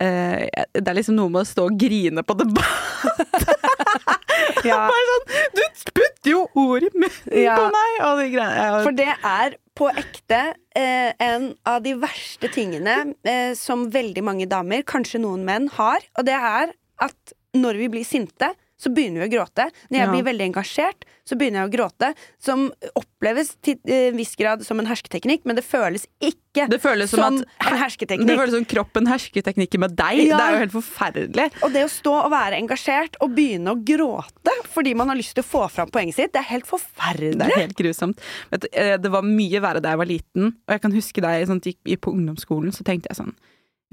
eh, Det er liksom noe med å stå og grine på debatt.
Ja.
Bare sånn Du putter jo ord i munnen
Ja.
på meg! Og de greiene. Ja.
For det er på ekte eh, en av de verste tingene eh, som veldig mange damer, kanskje noen menn, har. Og det er at når vi blir sinte, så begynner vi å gråte. Når jeg
Ja.
blir veldig engasjert, så begynner jeg å gråte. Som oppleves til eh, en viss grad som en hersketeknikk, men det føles ikke
Det føles som,
som
at
en
Det føles som kroppen hersketeknikker med deg.
Ja.
Det er jo helt forferdelig.
Og det å stå og være engasjert og begynne å gråte fordi man har lyst til å få fram poenget sitt, det er helt forferdelig.
Det er helt grusomt. Vet du, eh, det var mye verre da jeg var liten. Og jeg kan huske da jeg sånn, gikk på ungdomsskolen, så tenkte jeg sånn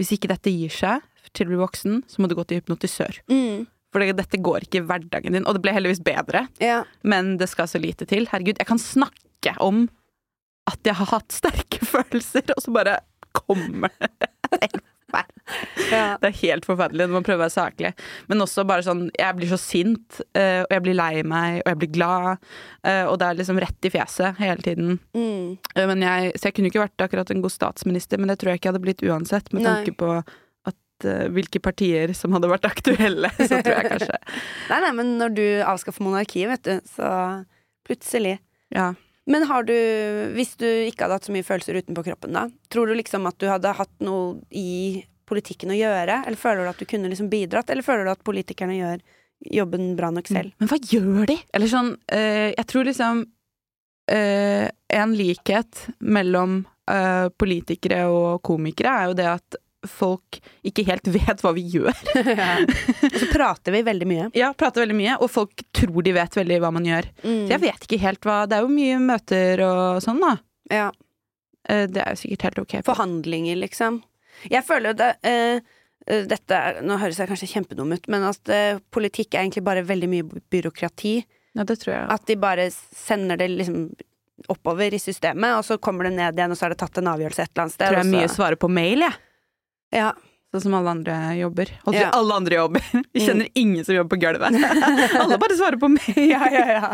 Hvis ikke dette gir seg til du blir voksen, så må du gå til hypnotisør.
Mm.
For dette går ikke i hverdagen din. Og det ble heldigvis bedre,
Ja.
men det skal så lite til. Herregud, jeg kan snakke om at jeg har hatt sterke følelser, og så bare kommer det.
Ja.
Det er helt forferdelig når man prøver å være saklig. Men også bare sånn Jeg blir så sint, eh, og jeg blir lei meg, og jeg blir glad. eh, Og det er liksom rett i fjeset hele tiden.
Mm.
Eh, Men jeg, så jeg kunne ikke vært akkurat en god statsminister, men det tror jeg ikke jeg hadde blitt uansett, med tanke på hvilke partier som hadde vært aktuelle. Så tror jeg kanskje
Nei, nei, men når du avskaffer monarkiet, vet du, så plutselig
Ja.
Men har du, hvis du ikke hadde hatt så mye følelser utenpå kroppen, da, tror du liksom at du hadde hatt noe i politikken å gjøre? Eller føler du at du kunne liksom bidratt, eller føler du at politikerne gjør jobben bra nok selv?
Men hva gjør de? Eller sånn, eh, jeg tror liksom eh, En likhet mellom eh, politikere og komikere er jo det at folk ikke helt vet hva vi gjør.
Og så prater vi veldig mye.
Ja, prater veldig mye, og folk tror de vet veldig hva man gjør.
Mm.
Så jeg vet ikke helt hva Det er jo mye møter og sånn, da.
Ja.
Eh, Det er jo sikkert helt ok.
Forhandlinger, liksom. Jeg føler jo det eh, eh, dette, Nå høres jeg kanskje kjempedum ut, men at eh, politikk er egentlig bare veldig mye byråkrati.
Ja, det tror jeg.
At de bare sender det liksom oppover i systemet, og så kommer det ned igjen, og så har det tatt en avgjørelse et eller annet sted.
tror jeg mye svarer på mail, jeg.
Ja.
Sånn som alle andre jobber. Holdt
Ja.
alle andre jobber. Vi kjenner ingen som jobber på gulvet. alle bare svarer på meg!
Ja, ja, ja.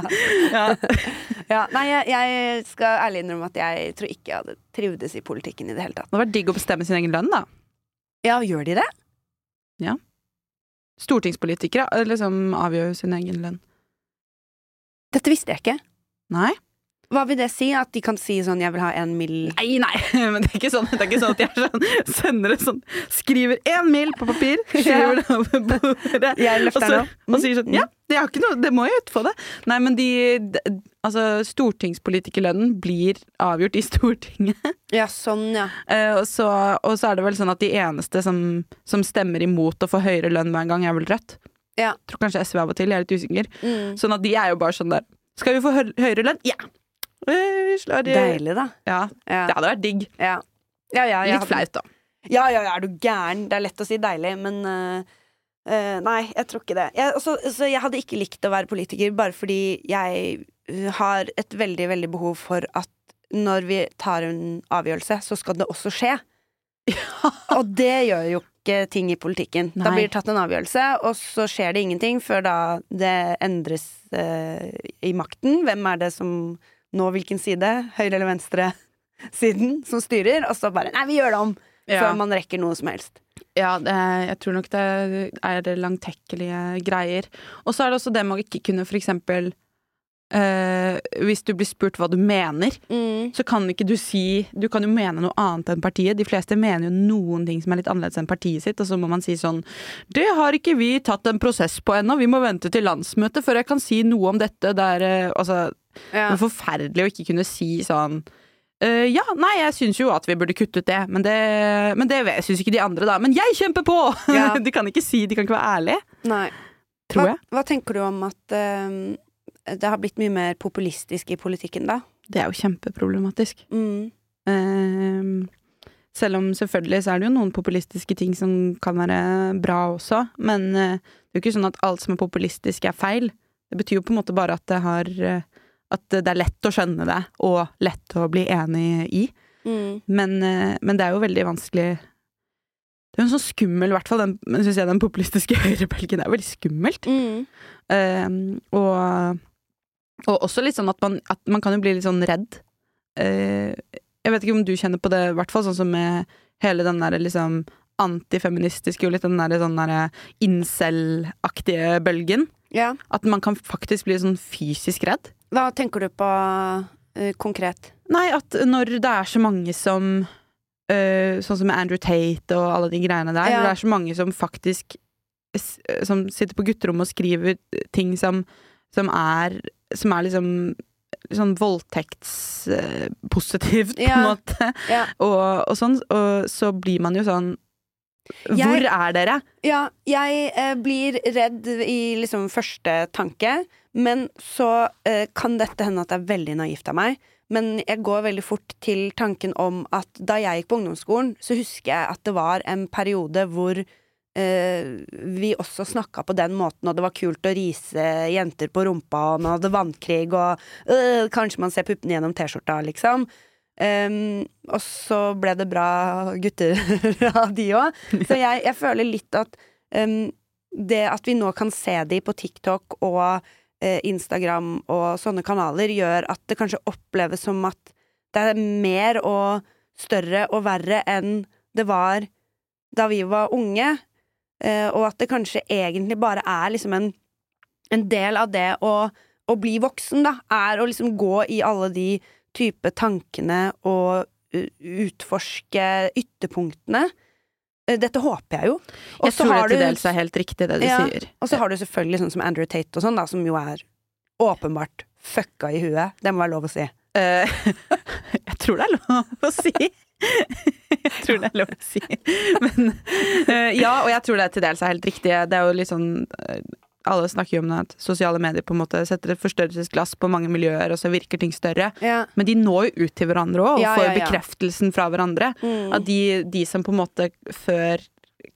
Ja.
ja. Nei, jeg, jeg skal ærlig innrømme at jeg tror ikke jeg hadde trivdes i politikken i det hele tatt.
Det hadde vært digg å bestemme sin egen lønn, da.
Ja, gjør de det? Ja.
Stortingspolitikere eh, liksom avgjør sin egen lønn.
Dette visste jeg ikke.
Nei?
Hva vil det si? At de kan si sånn 'jeg vil ha en mill'
Nei, nei, men det er ikke sånn, det er ikke sånn at jeg sånn, sender det sånn Skriver én mil på papir, skriver det over bordet,
Jeg
og, så, og sier sånn Ja, det, har ikke noe, det må jo ut få det. Nei, men de, de Altså, stortingspolitikerlønnen blir avgjort i Stortinget.
Ja, sånn, ja.
Eh, og, så, og så er det vel sånn at de eneste som, som stemmer imot å få høyere lønn hver gang, er vel Rødt.
Ja.
Tror kanskje SV av og til, jeg er litt usikker.
Mm.
Sånn at de er jo bare sånn der Skal vi få høyere lønn? Ja! I
Deilig, da.
Ja,
Ja.
det hadde vært digg.
Ja. Ja.
Litt flaut, da.
Ja, ja, ja, er du gæren? Det er lett å si deilig, men uh, uh, Nei, jeg tror ikke det. Jeg, også, så jeg hadde ikke likt å være politiker bare fordi jeg eh, har et veldig, veldig behov for at når vi tar en avgjørelse, så skal det også skje. Og det gjør jo ikke ting i politikken. Da blir det tatt en avgjørelse, og så skjer det ingenting før da det endres uh, i makten. Hvem er det som nå hvilken side? Høyre eller venstre? Siden som styrer, og så bare Nei, vi gjør det om!
Ja.
Før man rekker noe som helst.
Ja, det, jeg tror nok det er langtekkelige greier. Og så er det også det med å ikke kunne for eksempel Uh, Hvis du blir spurt hva du mener,
Mm.
så kan ikke du si Du kan jo mene noe annet enn partiet. De fleste mener jo noen ting som er litt annerledes enn partiet sitt, og så må man si sånn Det har ikke vi tatt en prosess på ennå, vi må vente til landsmøtet før jeg kan si noe om dette. Det er eh, altså
Ja.
er forferdelig å ikke kunne si sånn Uh, ja, nei, jeg syns jo at vi burde kutte ut det, men det, men det syns ikke de andre, da. Men jeg kjemper på!
Ja.
de kan ikke si, de kan ikke være ærlige,
Nei.
tror
hva,
jeg.
hva tenker du om at uh, det har blitt mye mer populistisk i politikken, da?
Det er jo kjempeproblematisk.
Mm.
Uh, selv om selvfølgelig så er det jo noen populistiske ting som kan være bra også, men eh, det er jo ikke sånn at alt som er populistisk er feil. Det betyr jo på en måte bare at det har At det er lett å skjønne det, og lett å bli enig i.
Mm.
Men, eh, men det er jo veldig vanskelig Det er jo en sånn skummel, i hvert fall den, synes jeg den populistiske høyrebølgen er veldig skummelt.
Mm.
Uh, og, og også litt sånn at man, at man kan jo bli litt sånn redd. Uh, jeg vet ikke om du kjenner på det, i hvert fall sånn som med hele den derre liksom antifeministiske og litt den derre sånn derre incel-aktige bølgen.
Ja.
At man kan faktisk bli sånn fysisk redd.
Hva tenker du på uh, konkret?
Nei, at når det er så mange som uh, Sånn som Andrew Tate og alle de greiene der.
Ja.
Det er så mange som faktisk Som sitter på gutterommet og skriver ting som, som er Som er liksom Sånn voldtektspositivt, på en
Ja.
måte.
Ja.
Og, og sånn. Og så blir man jo sånn Hvor er dere?
Ja, jeg eh, blir redd i liksom første tanke, men så eh, kan dette hende at det er veldig naivt av meg. Men jeg går veldig fort til tanken om at da jeg gikk på ungdomsskolen, så husker jeg at det var en periode hvor eh, vi også snakka på den måten, og det var kult å rise jenter på rumpa, og man hadde vannkrig, og øh, kanskje man ser puppene gjennom T-skjorta, liksom. Um, og så ble det bra gutter av de òg. Så jeg, jeg føler litt at um, det at vi nå kan se de på TikTok og uh, Instagram og sånne kanaler, gjør at det kanskje oppleves som at det er mer og større og verre enn det var da vi var unge. Uh, og at det kanskje egentlig bare er liksom en, en del av det å, å bli voksen, da. Er å liksom gå i alle de type tankene og utforske ytterpunktene. Eh, Dette håper jeg jo. Og
Jeg tror det til
du-
dels er helt riktig, det du
Ja.
sier.
Og så har du selvfølgelig sånn som Andrew Tate og sånn, da, som jo er åpenbart fucka i huet. Det må være lov å si.
Eh, jeg tror det er lov å si. Jeg tror det er lov å si. Men eh, ja, og jeg tror det til dels er helt riktig. Det er jo litt sånn Alle snakker jo om at sosiale medier på en måte setter et forstørrelsesglass på mange miljøer, og så virker ting større.
Ja.
Men de når jo ut til hverandre òg, og
Ja,
får
ja,
bekreftelsen fra hverandre.
Mm.
At de, de som på en måte før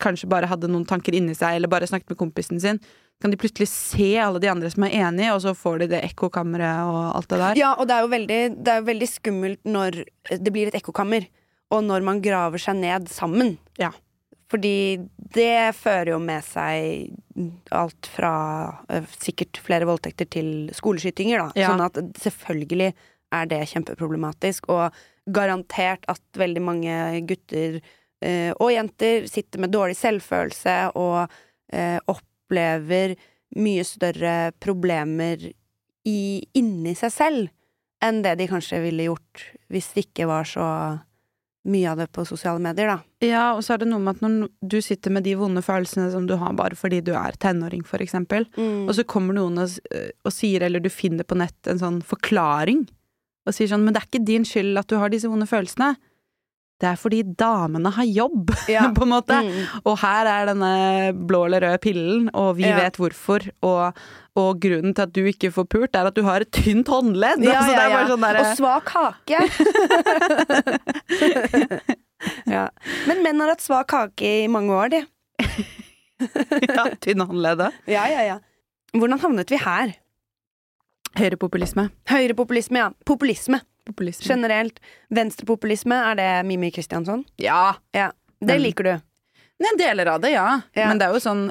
kanskje bare hadde noen tanker inni seg, eller bare snakket med kompisen sin, kan de plutselig se alle de andre som er enige, og så får de det ekkokammeret og alt det der.
Ja, og det er jo veldig, det er jo veldig skummelt når det blir et ekkokammer, og når man graver seg ned sammen.
Ja.
Fordi det fører jo med seg alt fra sikkert flere voldtekter til skoleskytinger, da.
Ja.
Sånn at selvfølgelig er det kjempeproblematisk, og garantert at veldig mange gutter eh, og jenter sitter med dårlig selvfølelse og eh, opplever mye større problemer i, inni seg selv enn det de kanskje ville gjort hvis det ikke var så mye av det på sosiale medier, da.
Ja, og så er det noe med at når du sitter med de vonde følelsene som du har bare fordi du er tenåring, for eksempel, og så kommer noen og, øh, og sier, eller du finner på nett en sånn forklaring, og sier sånn, men det er ikke din skyld at du har disse vonde følelsene. Det er fordi damene har jobb,
Ja.
på en måte.
Mm.
Og her er denne blå eller røde pillen, og vi
Ja.
vet hvorfor. Og, og grunnen til at du ikke får pult, er at du har et tynt håndledd.
Ja,
altså, sånn der...
Og svak hake. ja. Men menn har hatt svak hake i mange år, de.
ja, tynn håndledd.
Ja, ja, ja. Hvordan havnet vi her?
Høyrepopulisme.
Høyrepopulisme, ja. Populisme
Populisme.
generelt. Venstrepopulisme, er det Mimi Kristiansson?
Ja.
Det
Men-
liker du.
Nei, deler av det, ja.
Ja.
Men det er jo sånn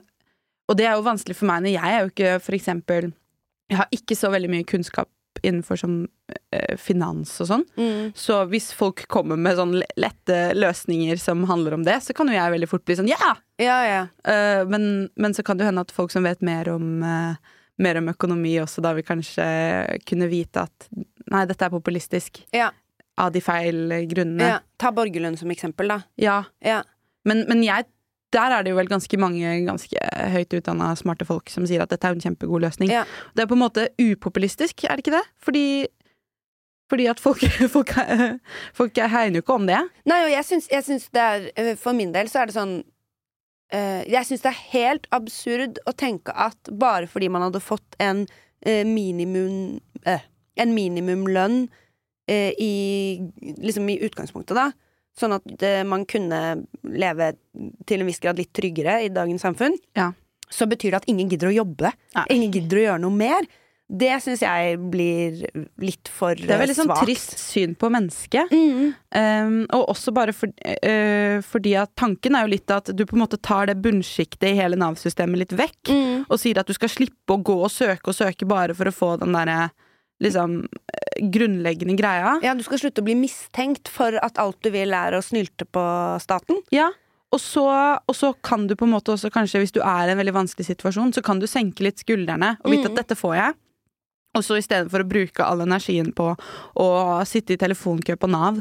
Og det er jo vanskelig for meg når jeg er jo ikke for eksempel Jeg har ikke så veldig mye kunnskap innenfor som eh, finans og sånn.
Mm.
Så hvis folk kommer med sånn lette løsninger som handler om det, så kan jo jeg veldig fort bli sånn ja!
Ja, ja.
Uh, men, men så kan det hende at folk som vet mer om uh, mer om økonomi også, da vil kanskje kunne vite at nei, dette er populistisk.
Ja.
Av de feil grunnene.
ja. Ta borgerlønn som eksempel, da.
Ja.
Ja.
Men, men jeg, der er det jo vel ganske mange ganske høyt utdanna, smarte folk som sier at dette er en kjempegod løsning. Det er på en måte upopulistisk, er det ikke det? Fordi, fordi at folk, folk, folk hegner jo ikke om det.
Nei, og jeg syns, jeg syns det er eh, For min del så er det sånn eh, Jeg syns det er helt absurd å tenke at bare fordi man hadde fått en eh, minimum En minimumlønn eh, i Liksom i utgangspunktet, da. Sånn at eh, man kunne leve til en viss grad litt tryggere i dagens samfunn.
Ja.
Så betyr det at ingen gidder å jobbe.
Nei.
Ingen gidder å gjøre noe mer. Det syns jeg blir litt for
Det er veldig sånn trist syn på mennesket.
Mm.
Um, og også bare for, uh, fordi at tanken er jo litt at du på en måte tar det bunnsjiktet i hele Nav-systemet litt vekk,
Mm.
og sier at du skal slippe å gå og søke og søke bare for å få den derre liksom eh, grunnleggende greia.
Ja, du skal slutte å bli mistenkt for at alt du vil er å snylte på staten.
Ja. Og så, og så kan du på en måte også kanskje, hvis du er i en veldig vanskelig situasjon, så kan du senke litt skuldrene og vite
Mm.
at dette får jeg. Og så istedenfor å bruke all energien på å sitte i telefonkø på Nav,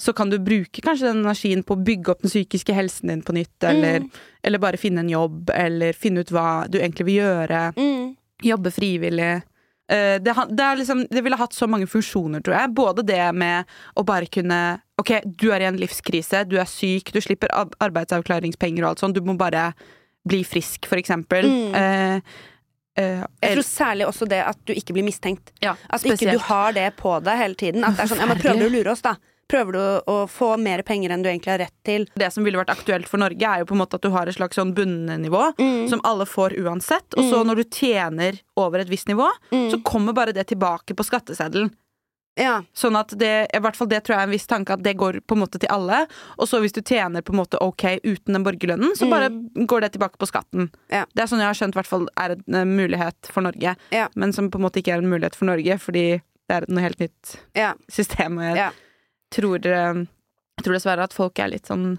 så kan du bruke kanskje den energien på å bygge opp den psykiske helsen din på nytt, eller,
Mm.
eller bare finne en jobb, eller finne ut hva du egentlig vil gjøre.
Mm.
Jobbe frivillig. Eh, Det, det, liksom, det ville hatt så mange funksjoner, tror jeg. Både det med å bare kunne Ok, du er i en livskrise, du er syk, du slipper arbeidsavklaringspenger og alt sånt. Du må bare bli frisk, for eksempel.
Mm.
Eh, eh,
Jeg tror særlig også det at du ikke blir mistenkt.
ja,
At ikke du har det på deg hele tiden. At det er sånn, ja, men Prøver du å lure oss, da? Prøver du å, få mer penger enn du egentlig har rett til?
Det som ville vært aktuelt for Norge, er jo på en måte at du har et slags sånn bunnivå
Mm.
som alle får uansett. Og så når du tjener over et visst nivå,
Mm.
så kommer bare det tilbake på skatteseddelen.
Ja.
Sånn at det, i hvert fall det tror jeg er en viss tanke at det går på en måte til alle. Og så hvis du tjener på en måte ok uten den borgerlønnen, så bare går det tilbake på skatten.
Ja.
Det er sånn jeg har skjønt i hvert fall er en eh, mulighet for Norge.
Ja.
Men som på en måte ikke er en mulighet for Norge, fordi det er noe helt nytt
Ja.
system. Og jeg. Tror, eh, jeg tror dessverre at folk er litt sånn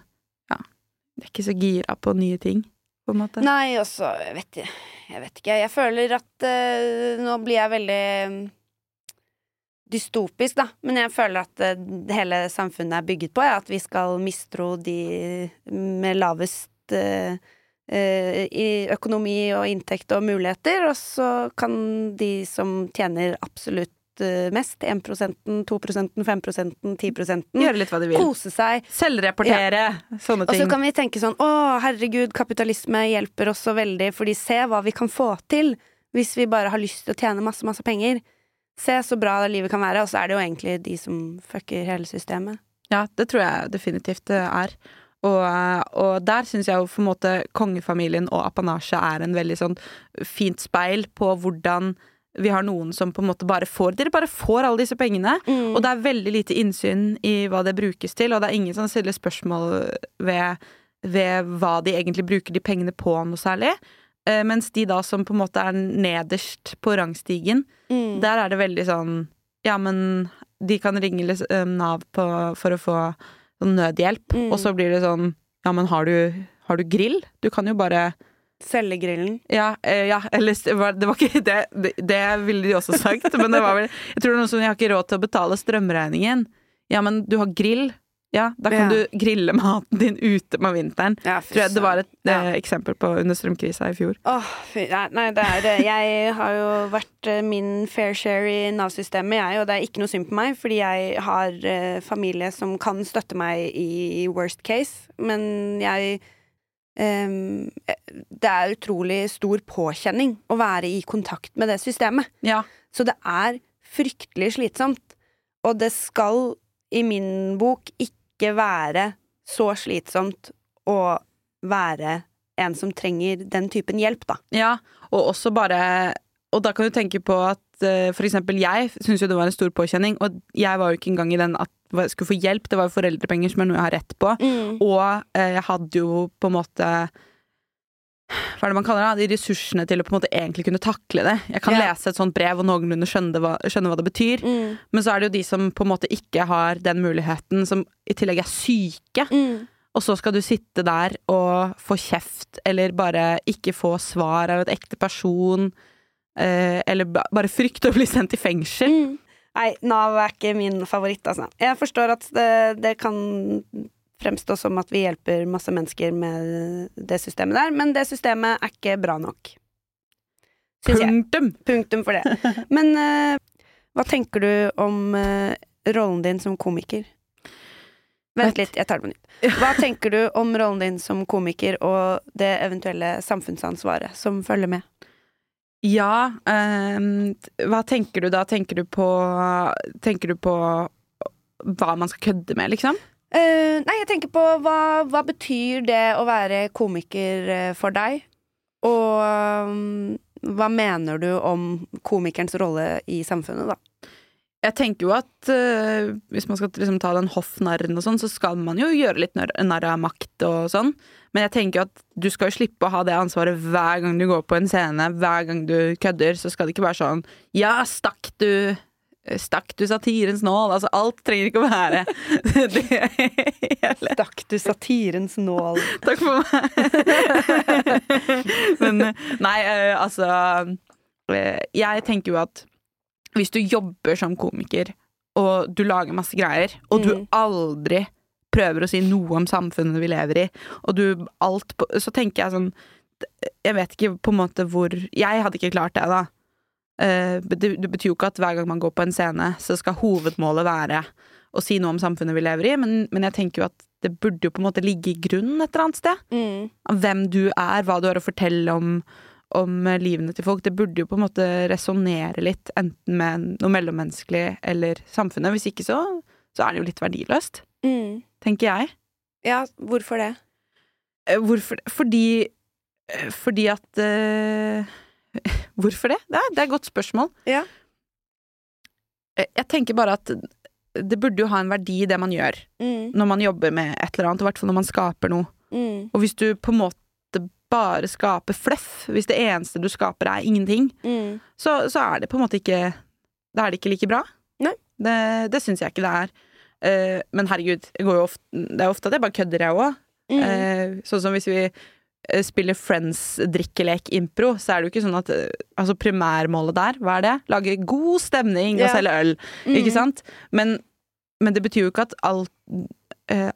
ja, de er ikke så gira på nye ting, på en måte.
Nei, også jeg vet, jeg vet ikke. Jeg føler at uh, nå blir jeg veldig dystopisk, da. Men jeg føler at uh, hele samfunnet er bygget på ja, at vi skal mistro de med lavest eh, eh, i økonomi og inntekt og muligheter, og så kan de som tjener absolutt eh, mest, 1% 2% 5% 10%
Gjøre litt hva de vil.
kose seg.
Selvreportere. Sånne ting.
Og så kan vi tenke sånn Å, herregud, kapitalisme hjelper oss så veldig, fordi se hva vi kan få til hvis vi bare har lyst til å tjene masse, masse penger. Se så bra livet kan være, og så er det jo egentlig de som fucker hele systemet.
Ja, det tror jeg definitivt det er. Og, og der syns jeg jo på en måte kongefamilien og apanasje er en veldig sånn fint speil på hvordan vi har noen som på en måte bare får Dere bare får alle disse pengene,
Mm.
og det er veldig lite innsyn i hva det brukes til, og det er ingen som stiller spørsmål ved, ved hva de egentlig bruker de pengene på noe særlig. Eh, mens de da som på en måte er nederst på rangstigen,
Mm.
der er det veldig sånn Ja, men de kan ringe eh, Nav på, for å få sånn nødhjelp,
Mm.
og så blir det sånn Ja, men har du, har du grill? Du kan jo bare
Selge grillen.
Ja, eh, ja eller det var, det var ikke det, det Det ville de også sagt, men det var vel Jeg tror det er noen som Jeg har ikke råd til å betale strømregningen. Ja, men du har grill. Ja, da kan
Ja.
du grille maten din ute med vinteren.
Ja,
Tror jeg det var et
Ja.
eh, eksempel på under strømkrisa i fjor.
Åh, fy, nei, nei, det er det. Jeg har jo vært eh, min fair share i Nav-systemet, jeg, og det er ikke noe synd på meg, fordi jeg har eh, familie som kan støtte meg i worst case, men jeg eh, Det er utrolig stor påkjenning å være i kontakt med det systemet.
Ja.
Så det er fryktelig slitsomt. Og det skal i min bok ikke være så slitsomt å være en som trenger den typen hjelp, da.
Ja, og også bare Og da kan du tenke på at eh, for eksempel jeg syns jo det var en stor påkjenning, og jeg var jo ikke engang i den at skulle få hjelp, det var jo foreldrepenger som er noe jeg har rett på, og eh, jeg hadde jo på en måte hva er det man kaller det? De ressursene til å på en måte egentlig kunne takle det. Jeg kan
yeah.
lese et sånt brev og noenlunde skjønne hva, skjønne hva det betyr.
Mm.
Men så er det jo de som på en måte ikke har den muligheten, som i tillegg er syke.
Mm.
Og så skal du sitte der og få kjeft, eller bare ikke få svar av et ekte person. Eh, eller bare frykte å bli sendt i fengsel.
Mm. Nei, Nav er ikke min favoritt, altså. Jeg forstår at det, det kan fremstå som at vi hjelper masse mennesker med det systemet der, men det systemet er ikke bra nok.
Punktum!
Punktum for det. Men uh, hva tenker du om uh, rollen din som komiker? Vent litt, jeg tar det på nytt. Hva tenker du om rollen din som komiker og det eventuelle samfunnsansvaret som følger med?
Ja, ehm, hva tenker du da? Tenker du på Tenker du på hva man skal kødde med, liksom?
Eh, nei, jeg tenker på hva, hva betyr det å være komiker eh, for deg? Og um, hva mener du om komikerens rolle i samfunnet, da?
Jeg tenker jo at uh, hvis man skal liksom ta den hoffnarren og sånn, så skal man jo gjøre litt narr av makt og sånn. Men jeg tenker jo at du skal jo slippe å ha det ansvaret hver gang du går på en scene, hver gang du kødder. Så skal det ikke være sånn Ja, stakk du Stakk du satirens nål? Altså, alt trenger ikke å være det hele.
Stakk du satirens nål?
Takk for meg. Men nei, eh, altså eh, Jeg tenker jo at hvis du jobber som komiker, og du lager masse greier, og du
Mm.
aldri prøver å si noe om samfunnet vi lever i, og du alt på Så tenker jeg sånn Jeg vet ikke på en måte hvor Jeg hadde ikke klart det, da. Eh, Det, det betyr jo ikke at hver gang man går på en scene, så skal hovedmålet være å si noe om samfunnet vi lever i, men, men jeg tenker jo at det burde jo på en måte ligge i grunnen et eller annet sted.
Mm.
Hvem du er, hva du har å fortelle om, om eh, livene til folk. Det burde jo på en måte resonnere litt, enten med noe mellommenneskelig eller samfunnet. Hvis ikke så, så er det jo litt verdiløst,
Mm.
tenker jeg.
Ja, hvorfor det?
Eh, Hvorfor? Fordi eh, Fordi at uh, Hvorfor det? Det er, det er et godt spørsmål.
Ja.
Jeg tenker bare at det burde jo ha en verdi, det man gjør,
Mm.
når man jobber med et eller annet, og i hvert fall når man skaper noe.
Mm.
Og hvis du på en måte bare skape fluff, hvis det eneste du skaper er ingenting,
Mm.
så, så er det på en måte ikke Da er det ikke like bra.
Nei.
Det, det syns jeg ikke det er. Uh, men herregud, ofte, det er ofte at jeg bare kødder, jeg òg.
Mm.
Uh, sånn som hvis vi eh, spiller Friends-drikkelek-impro, så er det jo ikke sånn at Altså primærmålet der, hva er det? Lage god stemning og selge øl,
Mm.
ikke sant? Men, men det betyr jo ikke at alt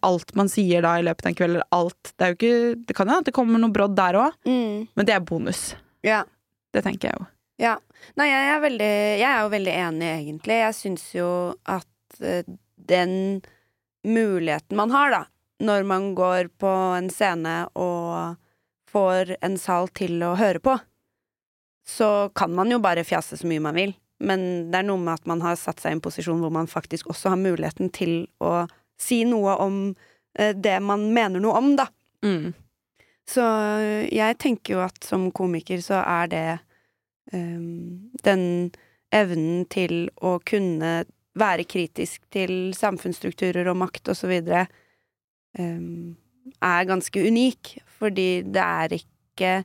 alt man sier da i løpet av en kveld, eller alt Det ikke Det kan jo at det kommer noe brodd der òg,
Mm.
men det er bonus.
Ja.
Det tenker jeg jo.
Ja. Nei, jeg er, veldig, jeg er jo veldig enig, egentlig. Jeg syns jo at eh, den muligheten man har, da, når man går på en scene og får en sal til å høre på, så kan man jo bare fjase så mye man vil. Men det er noe med at man har satt seg i en posisjon hvor man faktisk også har muligheten til å si noe om eh, det man mener noe om, da.
Mm.
Så øh, jeg tenker jo at som komiker så er det um, den evnen til å kunne være kritisk til samfunnsstrukturer og makt og så videre um, er ganske unik, fordi det er ikke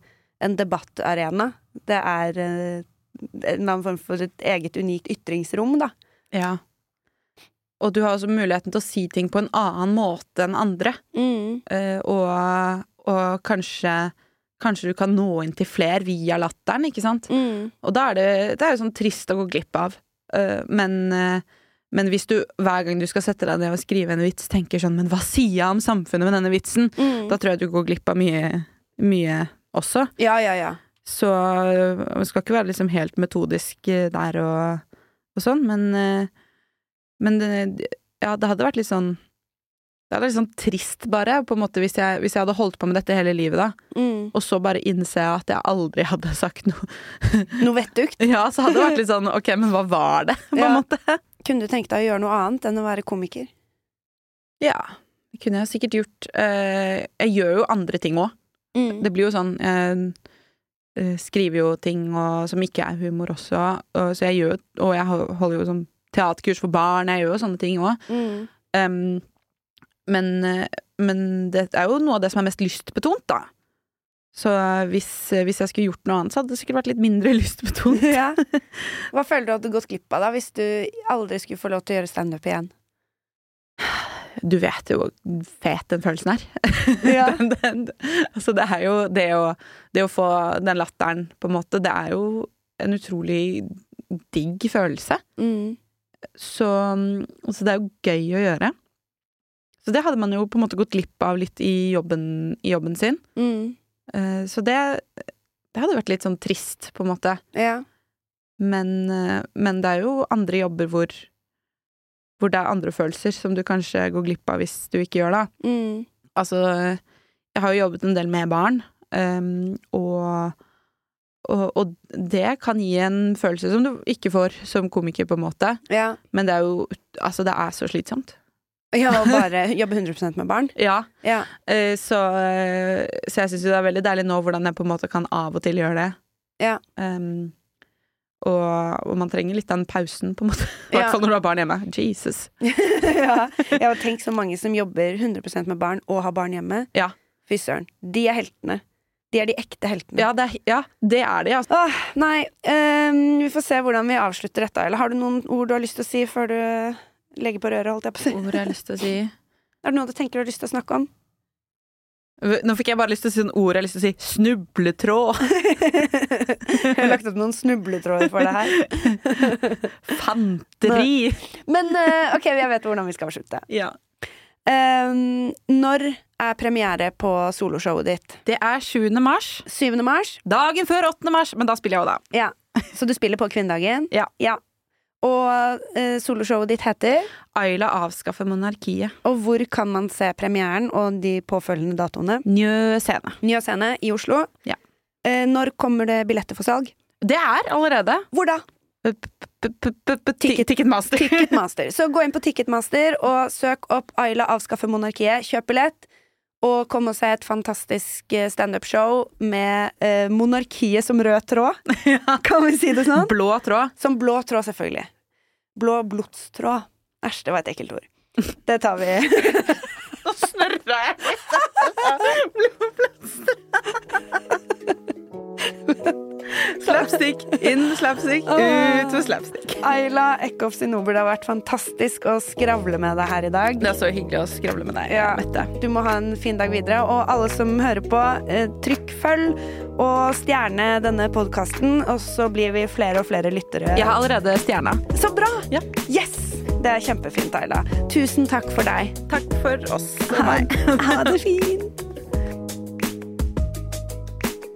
en debattarena. Det er uh, en annen form for et eget unikt ytringsrom, da.
Ja. Og du har også muligheten til å si ting på en annen måte enn andre.
Mm.
Uh, og, og kanskje Kanskje du kan nå inn til fler via latteren, ikke sant?
Mm.
Og da er det, det er jo sånn trist å gå glipp av. Uh, men, uh, men hvis du hver gang du skal sette deg ned og skrive en vits, tenker sånn Men hva sier jeg om samfunnet med denne vitsen?
Mm.
Da tror jeg du går glipp av mye, mye også.
Ja, ja, ja.
Så man skal ikke være liksom helt metodisk der og, og sånn, men Men det, ja, det hadde vært litt sånn Det hadde vært litt sånn trist, bare, på en måte, hvis jeg, hvis jeg hadde holdt på med dette hele livet, da,
Mm.
og så bare innse at jeg aldri hadde sagt noe.
Noe vettugt.
Ja, så hadde det vært litt sånn ok, men hva var det, på en
Ja.
måte?
Kunne du tenkt deg å gjøre noe annet enn å være komiker?
Ja, det kunne jeg sikkert gjort. Eh, jeg gjør jo andre ting òg.
Mm.
Det blir jo sånn eh, skriver jo ting og, som ikke er humor også, og, så jeg gjør Og jeg holder jo sånn teaterkurs for barn, jeg gjør jo sånne ting òg.
Mm.
men, eh, men det er jo noe av det som er mest lystbetont, da. Så hvis, hvis jeg skulle gjort noe annet, så hadde det sikkert vært litt mindre lystbetont.
ja. Hva føler du at du gått glipp av da, hvis du aldri skulle få lov til å gjøre standup igjen?
Du vet jo hvor fet den følelsen er.
Ja.
den, den, altså det er jo det å, det å få den latteren, på en måte, det er jo en utrolig digg følelse.
Mm.
Så, så det er jo gøy å gjøre. Så det hadde man jo på en måte gått glipp av litt i jobben, i jobben sin.
Mm.
Eh, Så det, det hadde vært litt sånn trist, på en måte.
Ja.
Men, eh, men det er jo andre jobber hvor, hvor det er andre følelser som du kanskje går glipp av hvis du ikke gjør det.
Mm.
Altså, jeg har jo jobbet en del med barn, um, og, og, og det kan gi en følelse som du ikke får som komiker, på en måte.
Ja.
Men det er jo Altså, det er så slitsomt.
ja, og bare jobbe 100% med barn.
Ja,
Ja.
Uh, så, uh, så jeg syns jo det er veldig deilig nå hvordan jeg på en måte kan av og til gjøre det.
Ja.
Um, og, og man trenger litt den pausen, på en måte. I hvert fall når du har barn hjemme. Jesus.
ja. Jeg har tenkt så mange som jobber 100% med barn og har barn hjemme.
Ja.
Fy søren. De er heltene. De er de ekte heltene.
Ja, det er, ja, det er de, altså.
Åh, nei, um, vi får se hvordan vi avslutter dette. Eller har du noen ord du har lyst til å si før du legger på røret? holdt jeg på å si?
Ord jeg har lyst til å si.
Er det noe du tenker du har lyst til å snakke om?
Nå fikk jeg bare lyst til å si en ord jeg har lyst til å si. Snubletråd.
jeg har lagt opp noen snubletråder for det her.
Fanteri.
Men uh, ok, jeg vet hvordan vi skal avslutte.
Ja.
Ehm, når er premiere på soloshowet ditt?
Det er 7. mars.
7. mars?
Dagen før 8. mars, men da spiller jeg jo, da.
Ja. Så du spiller på kvinnedagen?
Ja.
Og uh, soloshowet ditt heter?
Ayla avskaffer monarkiet.
Og hvor kan man se premieren og de påfølgende datoene?
Njø scene.
Nye scene i Oslo.
Ja.
Uh, når kommer det billetter for salg?
Det er allerede
Hvor da?
Ticket- Ticketmaster.
Ticketmaster. Så gå inn på Ticketmaster og søk opp Ayla avskaffer monarkiet. Kjøp billett. Og kom og se et fantastisk eh, standup-show med eh, monarkiet som rød tråd. Kan vi si det sånn?
Blå tråd.
Som blå tråd, selvfølgelig. Blå blodstråd. Æsj, det var et ekkelt ord. Det tar vi.
Nå snørra jeg litt. Slapstick inn slapstick, ut med slapstick.
Ayla Eckhoff Sinober, det har vært fantastisk å skravle med deg her i dag.
Det er så hyggelig å skravle med deg,
Ja.
Mette.
Du må ha en fin dag videre. Og alle som hører på, eh, trykk følg og stjerne denne podkasten, og så blir vi flere og flere lyttere.
Jeg har allerede stjerna.
Så bra!
Ja.
Yes! Det er kjempefint, Ayla. Tusen takk for deg.
Takk for oss og
Ha,
meg.
ha det fint.